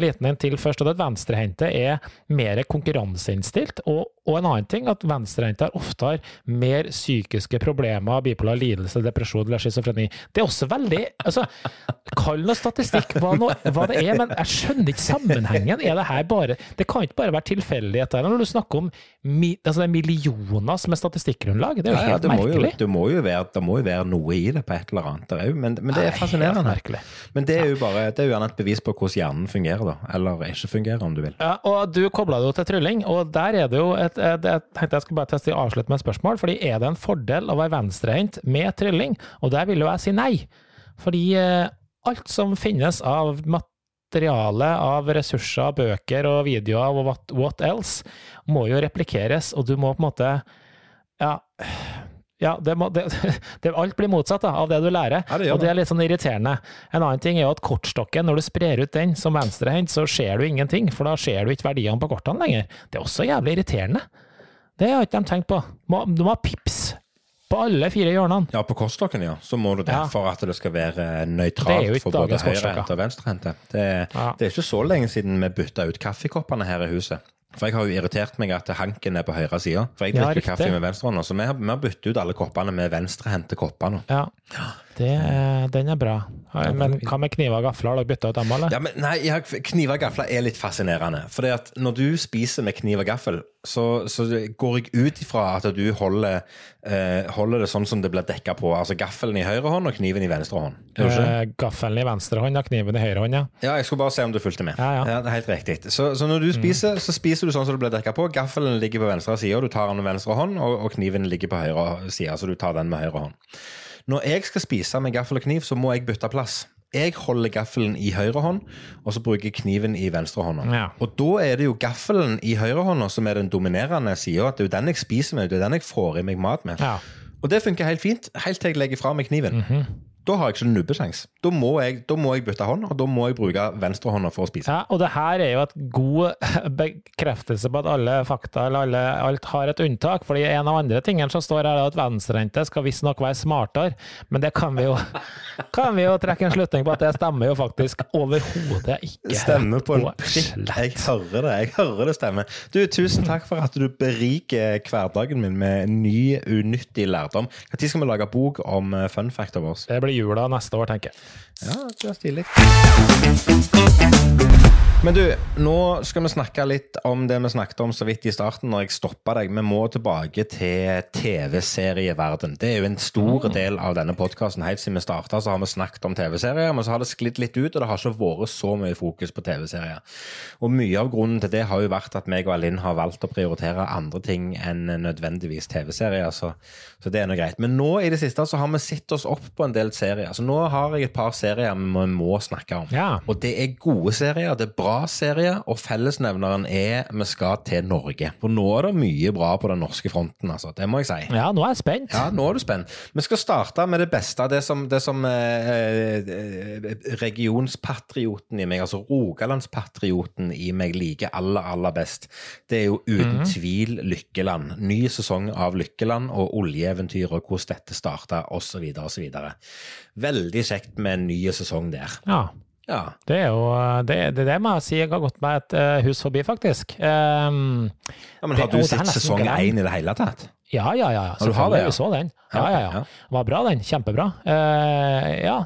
liten en til først. og det at Venstrehendte er mer konkurranseinnstilt. Og, og en annen ting, at venstrehendte har ofte har mer psykiske problemer, bipolar lidelse, depresjon eller schizofreni. Det er også veldig altså, Kall noe statistikk hva, noe, hva det er, men jeg skjønner ikke sammenhengen. Er det her bare Det kan ikke bare være tilfeldigheter. Når du snakker om mi, altså det er millioner som er statistikkgrunnlag, det er jo ja, ja, helt det, merkelig. jo, det, må jo være, det må jo være noe i det på et eller annet. Men, men det er Helt fascinerende. Men det er jo bare, det er jo gjerne et bevis på hvordan hjernen fungerer, da. Eller ikke fungerer, om du vil. Ja, og du kobla det jo til trylling, og der er det jo et, et, Jeg tenkte jeg skulle bare teste avslutte med et spørsmål, fordi er det en fordel å være venstrehendt med trylling? Og der vil jo jeg si nei. Fordi eh, alt som finnes av materiale, av ressurser, bøker og videoer og what, what else, må jo replikeres, og du må på en måte Ja. Ja, det må, det, (laughs) det, alt blir motsatt da, av det du lærer, det og det er litt sånn irriterende. En annen ting er jo at kortstokken, når du sprer ut den som venstrehendt, så ser du ingenting, for da ser du ikke verdiene på kortene lenger. Det er også jævlig irriterende. Det har ikke de tenkt på. Må- Du må ha pips på alle fire hjørnene. Ja, på kortstokken, ja. Så må du det Ja. for at det skal være jo nøytralt for både høyrehendte og venstrehendte. Det, Ja. det er ikke så lenge siden vi bytta ut kaffekoppene her i huset. For jeg har jo irritert meg at hanken er på høyre side. For jeg drikker ja, kaffe med venstrehånda, så vi har, vi har byttet ut alle koppene med venstrehendte kopper nå. Ja, det, den er bra. Men hva med kniver og gafler? Har dere bytta ut dem, eller? Ja, men nei, Kniver og gafler er litt fascinerende. For når du spiser med kniv og gaffel, så, så går jeg ut ifra at du holder, eh, holder det sånn som det blir dekka på. Altså gaffelen i høyre hånd og kniven i venstre hånd. Eh, Gaffelen i venstre hånd og kniven i høyre hånd, ja. Ja, jeg skulle bare se om du fulgte med. Ja, ja. det er helt riktig. Så, så når du spiser, så spiser du sånn som det blir dekka på. Gaffelen ligger på venstre side, og du tar den med venstre hånd, og, og kniven ligger på høyre side, så du tar den med høyre hånd. Når jeg skal spise med gaffel og kniv, så må jeg bytte plass. Jeg holder gaffelen i høyre hånd, og så bruker jeg kniven i venstre hånd. Ja. Og da er det jo gaffelen i høyre hånd som er den dominerende sida. Det er jo den jeg spiser med, det er den jeg får i meg mat med. ja. Og det funker helt fint, helt til jeg legger fra meg kniven. Mhm. Da har jeg ikke nubbesjans. Da, må jeg- da må jeg bytte hånd, og da må jeg bruke venstrehånda for å spise. Ja, og det her er jo et god (laughs) bekreftelse på at alle fakta eller alle, alt har et unntak. fordi en av andre tingene som står her, er at venstrehendte skal visstnok være smartere. Men det kan vi jo (laughs) kan vi jo trekke en slutning på at det stemmer jo faktisk overhodet ikke. Stemmer på en prikk. Jeg hører det. jeg hører det stemmer. Du, Tusen takk for at du beriker hverdagen min med ny, unyttig lærdom. Når skal vi lage bok om eh, fun facta våre? Det blir jula neste år, tenker jeg. Ja, det er stilig. Men du, nå skal vi snakke litt om det vi snakket om så vidt i starten når jeg stoppa deg. Vi må tilbake til TV-serieverden. Det er jo en stor del av denne podkasten. Helt siden vi starta, så har vi snakket om TV-serier, men så har det sklidd litt ut, og det har ikke vært så mye fokus på TV-serier. Og mye av grunnen til det har jo vært at meg og Alinn har valgt å prioritere andre ting enn nødvendigvis TV-serier, så, så det er nå greit. Men nå i det siste så har vi sett oss opp på en del serier. Så nå har jeg et par serier vi må snakke om. Ja. Og det er gode serier, det er bra serier, og fellesnevneren er vi skal til Norge. For nå er det mye bra på den norske fronten, altså. Det må jeg si. Ja, nå er jeg spent. Ja, nå er du spent. Vi skal starte med det beste. Det som, det som eh, eh, regionspatrioten i meg, altså Rogalandspatrioten i meg, liker aller, aller best. Det er jo uten tvil Lykkeland. Ny sesong av Lykkeland og oljeeventyr og hvordan dette starta, osv., osv. Veldig kjekt med en ny sesong der. Ja. Ja. Det er jo det, det, det må jeg si jeg har gått meg et eh, hus forbi, faktisk. Um, ja men har Det- du sett sesong én i det hele tatt? ja, ja, ja. du har det, ja? Vi så den. Ja, Ja, ja, ja. Var bra, den. Kjempebra. Uh, ja.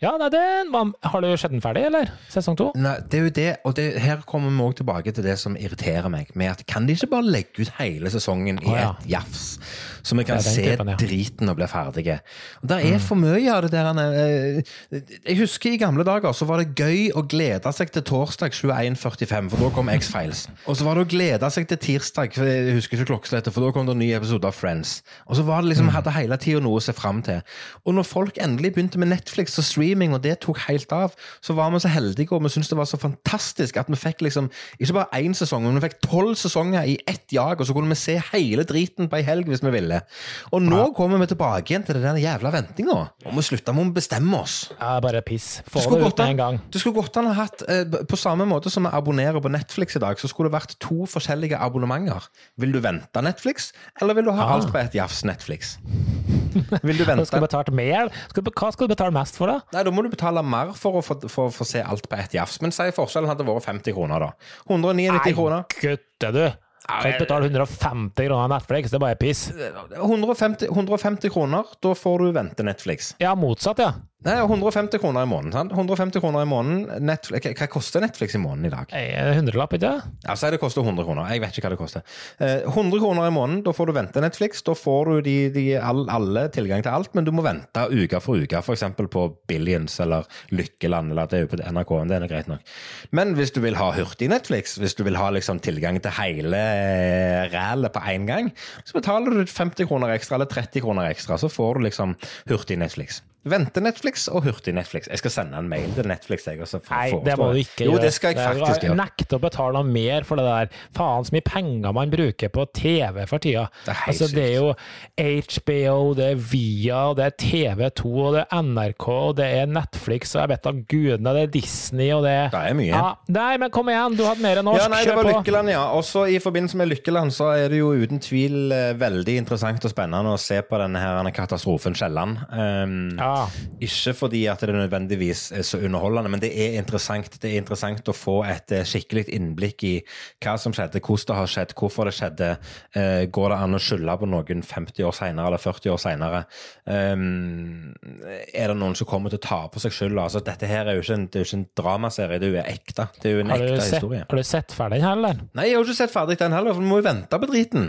Ja, nei, den var, Har du sett den ferdig, eller? Sesong to? Nei, det er jo det, og det, her kommer vi også tilbake til det som irriterer meg. Med at Kan de ikke bare legge ut hele sesongen i Å, ja. ett jafs? Så vi kan se typen, ja. Mm. driten og bli ferdige. Og Det er for mye av det der eh, Jeg husker i gamle dager så var det gøy å glede seg til torsdag 21.45, for da kom X-Files. Og så var det å glede seg til tirsdag, for jeg husker ikke klokkeslettet, for da kom det en ny episode av Friends. Og så var det Mm. liksom, hadde hele tida noe å se fram til. Og når folk endelig begynte med Netflix, Og streaming, og det tok helt av, så var vi så heldige, og vi syntes det var så fantastisk at vi fikk liksom ikke bare én sesong, men vi fikk tolv sesonger i ett jag, og så kunne vi se hele driten på ei helg hvis vi ville. Og nå Ja. kommer vi tilbake igjen til den jævla ventinga. Vi slutter med å bestemme oss. Ja, bare piss. Få Det ut med en gang. Det skulle godt an ha hatt, eh, På samme måte som vi abonnerer på Netflix i dag, så skulle det vært to forskjellige abonnementer. Vil du vente Netflix, eller vil du ha ja. alt på et jafs Netflix? (laughs) Vil du vente skal betale mer? Hva skal du betale mest for, da? Nei, Da må du betale mer for å få, for, for se alt på ett jafs. Men si forskjellen hadde vært 50 kroner, da. 199 kroner. Nei, gutte, du! Kan ikke betale 150 kroner Netflix, det er bare piss. 150, 150 kroner, da får du vente Netflix. Ja, motsatt, ja. Nei, 150 kroner i måneden. sant? 150 kroner i måneden. Netflix, hva- hva koster Netflix i måneden i dag? En hundrelapp, ikke det? Ja, Si det koster 100 kroner. Jeg vet ikke hva det koster. Eh, 100 kroner i måneden, da får du vente Netflix. Da får du de, de, all, alle tilgang til alt, men du må vente uke for uke, f.eks. på Billions eller Lykkeland, eller det er jo på NRK. Det er greit nok. Men hvis du vil ha hurtig Netflix, hvis du vil ha liksom tilgang til hele eh, rælet på én gang, så betaler du 50 kroner ekstra eller 30 kroner ekstra, så får du liksom hurtig Netflix. Vente Netflix og hurtig Netflix. Jeg skal sende en mail til Netflix. Jeg, og så Nei, det må du ikke jo, gjøre. det skal jeg faktisk Jeg gjøre. nekter å betale mer for det der. Faen så mye penger man bruker på TV for tida. Det er altså, det er jo HBO, det er Via, det er TV2, og det er NRK, og det er Netflix, og jeg vet da gudene, det er Disney, og det er Det er mye. Ja, nei, men kom igjen, du hadde mer enn norsk. Ja, nei, det var. Lykkeland, ja. Også i forbindelse med Lykkeland så er det jo uten tvil eh, veldig interessant og spennende å se på denne her katastrofen Kielland. Um, Ja. Ikke fordi at det nødvendigvis er så underholdende, men det er interessant. Det er interessant å få et eh, skikkelig innblikk i hva som skjedde, hvordan det har skjedd, hvorfor det skjedde. Eh, går det an å skylde på noen 50 år senere eller 40 år senere? Um, er det noen som kommer til å ta på seg skylda? Altså, dette her er jo ikke en, det er jo ikke en dramaserie, det er jo ekte. Det er jo en ekte sett, historie. har du sett ferdig den heller? Nei, jeg har ikke sett ferdig den heller, for vi må jo vente på driten.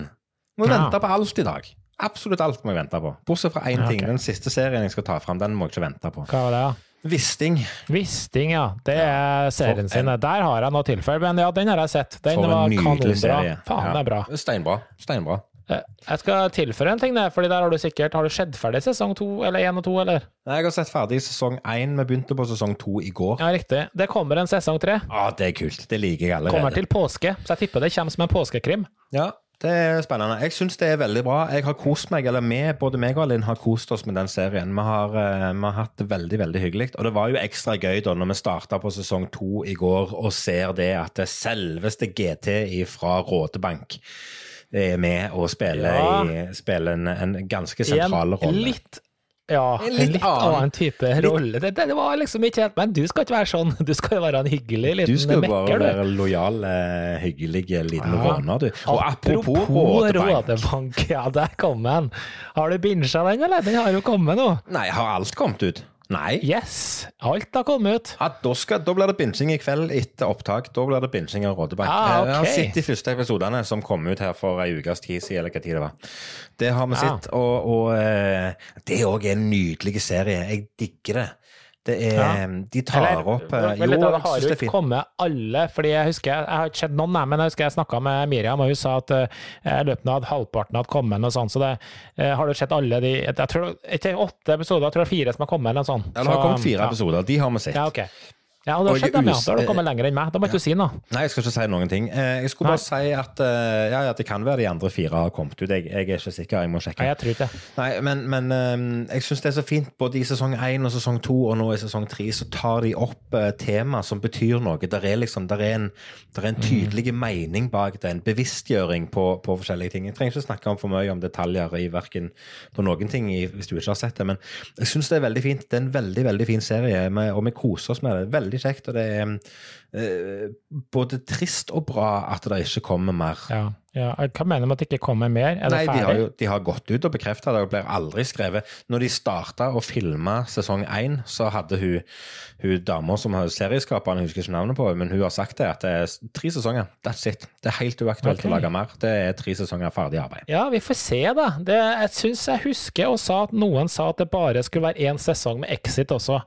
Vi må Ja. vente på alt i dag. Absolutt alt må jeg vente på. Bortsett fra én Ja, ting. Okay. Den siste serien jeg skal ta fram, den må jeg ikke vente på. Hva var det, da? Wisting. Wisting, ja. Det er serien For en- sin. Der har jeg noe tilfelle, men ja, den har jeg sett. Den For var kanonbra. Faen, Ja. det er bra. Steinbra. Steinbra. Eh, Jeg skal tilføre en ting der, fordi der har du sikkert Har du sett ferdig sesong to, eller én og to, eller? Nei, Jeg har sett ferdig sesong én. Vi begynte på sesong to i går. Ja, riktig. Det kommer en sesong tre. Ah, det er kult. Det liker jeg allerede. Kommer til påske, så jeg tipper det kommer som en påskekrim. Ja, det er spennende. Jeg syns det er veldig bra. Jeg har kost meg, eller vi, både meg og Linn har kost oss med den serien. Vi har, eh, vi har hatt det veldig, veldig hyggelig. Og det var jo ekstra gøy da når vi starta på sesong to i går og ser det at det selveste GT fra Rådebank er med og spiller, Ja. i, spiller en, en ganske en sentral rolle. litt ja, En en litt litt, annen- annen type rolle. Det, det var liksom ikke helt Men du skal ikke være sånn. (laughs) Du skal jo være en hyggelig Du liten skal jo bare være lojal, eh, hyggelig liten Ja. råner, du. Og apropos Apropos. Rådebank, (laughs) ja, der kom den. Har du binsja den, eller? Den har jo kommet nå. Nei, har alt kommet ut? Nei. Yes, alt har kommet ut. Ja, da, skal, da blir det binsjing i kveld etter opptak. Da blir det binsjing av Rådebank. Ah, Jeg har sett de første episodene som kom ut her for ei ukes tid siden, eller hva tid det var. Det har vi Ja. sett, og, og eh, det òg er en nydelig serie. Jeg digger det. Det er Ja. De tar Eller, opp eh, vel, Jo, det har jo er ikke kommet alle, fordi jeg husker Jeg har ikke sett noen, men jeg husker jeg snakka med Miriam, og hun sa at uh, løpet av halvparten hadde kommet, og sånn, så det eh, har du sett alle de Jeg tror ikke åtte episoder, jeg tror det er fire som har kommet, eller noe sånt. Ja, det har kommet fire ja. episoder. De har vi sett. Ja, ok. Ja, og det har skjedd dem, ja. Da har du kommet lenger enn meg. Da må ikke du si noe. Nei, jeg skal ikke si noen ting. Eh, Jeg skulle Nei. bare si at eh, ja, at det kan være de andre fire har kommet ut. Jeg, jeg er ikke sikker, jeg må sjekke. Nei, jeg tror ikke det. Nei, men, men eh, jeg syns det er så fint. Både i sesong én og sesong to, og nå i sesong tre, så tar de opp tema som betyr noe. Der er liksom, der er en, der er en tydelig mening bak det, en bevisstgjøring på, på forskjellige ting. Jeg trenger ikke snakke om for mye om detaljer i verken på noen ting hvis du ikke har sett det, men jeg syns det er veldig fint. Det er en veldig, veldig fin serie, og vi koser oss med det. Veldig kjekt, og det er eh, både trist og bra at det ikke kommer mer. Ja, ja. Hva mener du med at det ikke kommer mer? Er det Nei, de har, jo, de har gått ut og bekrefta det, og blir aldri skrevet. Når de starta å filme sesong én, så hadde hun, hun dama som har serieskaperen, jeg husker ikke navnet på, men hun har sagt det, at det er tre sesonger. That's it. Det er helt uaktuelt okay. å lage mer. Det er tre sesonger ferdig arbeid. Ja, vi får se, da. Det, jeg syns jeg husker og sa at noen sa at det bare skulle være én sesong med Exit også.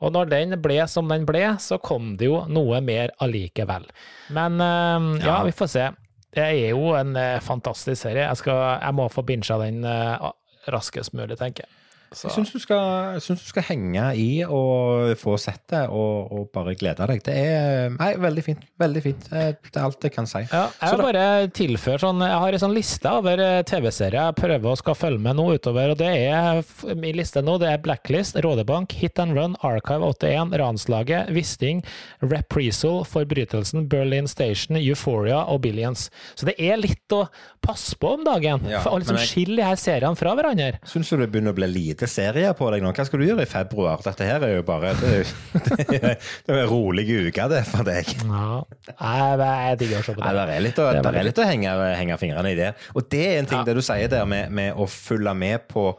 Og når den ble som den ble, så kom det jo noe mer allikevel. Men eh, ja, Ja. vi får se. Det er jo en eh, fantastisk serie. Jeg, skal, jeg må få bincha den eh, raskest mulig, tenker jeg. Jeg syns du, du skal henge i og få sett det, og, og bare glede deg. Det er nei, veldig fint. Veldig fint. Det det er alt jeg kan si. Ja, jeg Så vil bare tilføre sånn Jeg har en sånn liste over eh, TV-serier jeg prøver å skal følge med nå utover, og det er min liste nå. Det er Blacklist, Rådebank, Hit and Run, Archive 81, Ranslaget, Wisting, Reprisal, Forbrytelsen, Berlin Station, Euphoria og Billions. Så det er litt å passe på om dagen. Ja, for å liksom men jeg- skille de her seriene fra hverandre. Syns du det begynner å bli lite serier på deg nå? Hva skal du gjøre i februar? Dette her er jo bare Det (laughs) det er, det er en rolig uke, det, for deg. Ja. Jeg, jeg digger å se på det. det. det er litt å, Det er litt å henge, henge fingrene i det. Og det er en ting Ja. det du sier der med, med å følge med på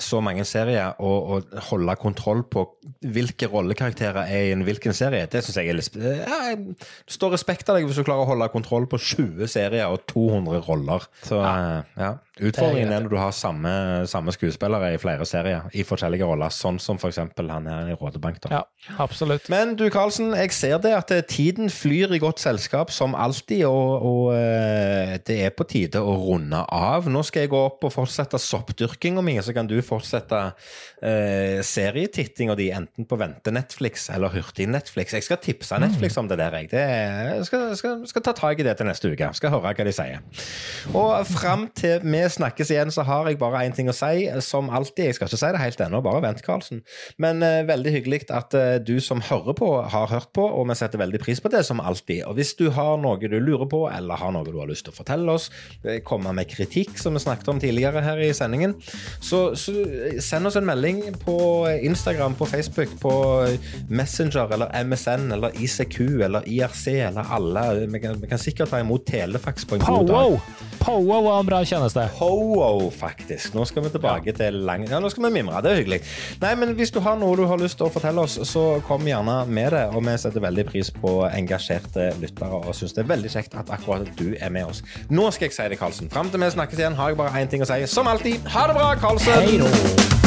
så mange serier og, og holde kontroll på hvilke rollekarakterer er i en hvilken serie. Det syns jeg er litt ja, Det står respekt av deg hvis du klarer å holde kontroll på 20 serier og 200 roller. Så ja. ja. Utfordringen er når du har samme, samme skuespillere i flere serier i forskjellige roller, sånn som f.eks. han her i Rådebank. da. Ja, absolutt. Men du Karlsen, jeg ser det at eh, tiden flyr i godt selskap som alltid, og, og eh, det er på tide å runde av. Nå skal jeg gå opp og fortsette soppdyrkinga mi, så kan du fortsette eh, serietittinga di enten på vente-Netflix eller hurtig-Netflix. Jeg skal tipse Netflix om det der, jeg. Det, jeg skal, skal, skal ta tak i det til neste uke. Skal høre hva de sier. Og fram til vi snakkes igjen, så har jeg bare én ting å si, som alltid. Jeg skal ikke si det helt ennå, bare vent, Karlsen. Men uh, veldig hyggelig at uh, du som hører på, har hørt på, og vi setter veldig pris på det, som alltid. Og hvis du har noe du lurer på, eller har noe du har lyst til å fortelle oss, eh, komme med kritikk, som vi snakket om tidligere her i sendingen, så, så send oss en melding på Instagram, på Facebook, på Messenger eller MSN eller ICQ eller IRC eller alle. Vi kan, vi kan sikkert ta imot telefax på en god dag. Powo var en bra tjeneste. Ho-oh, faktisk. Nå skal vi tilbake til lang... Ja, nå skal vi mimre. Det er hyggelig. Nei, men hvis du har noe du har lyst til å fortelle oss, så kom gjerne med det. Og vi setter veldig pris på engasjerte lyttere og syns det er veldig kjekt at akkurat du er med oss. Nå skal jeg si det, Karlsen. Fram til vi snakkes igjen, har jeg bare én ting å si. Som alltid, ha det bra, Karlsen! Hei då!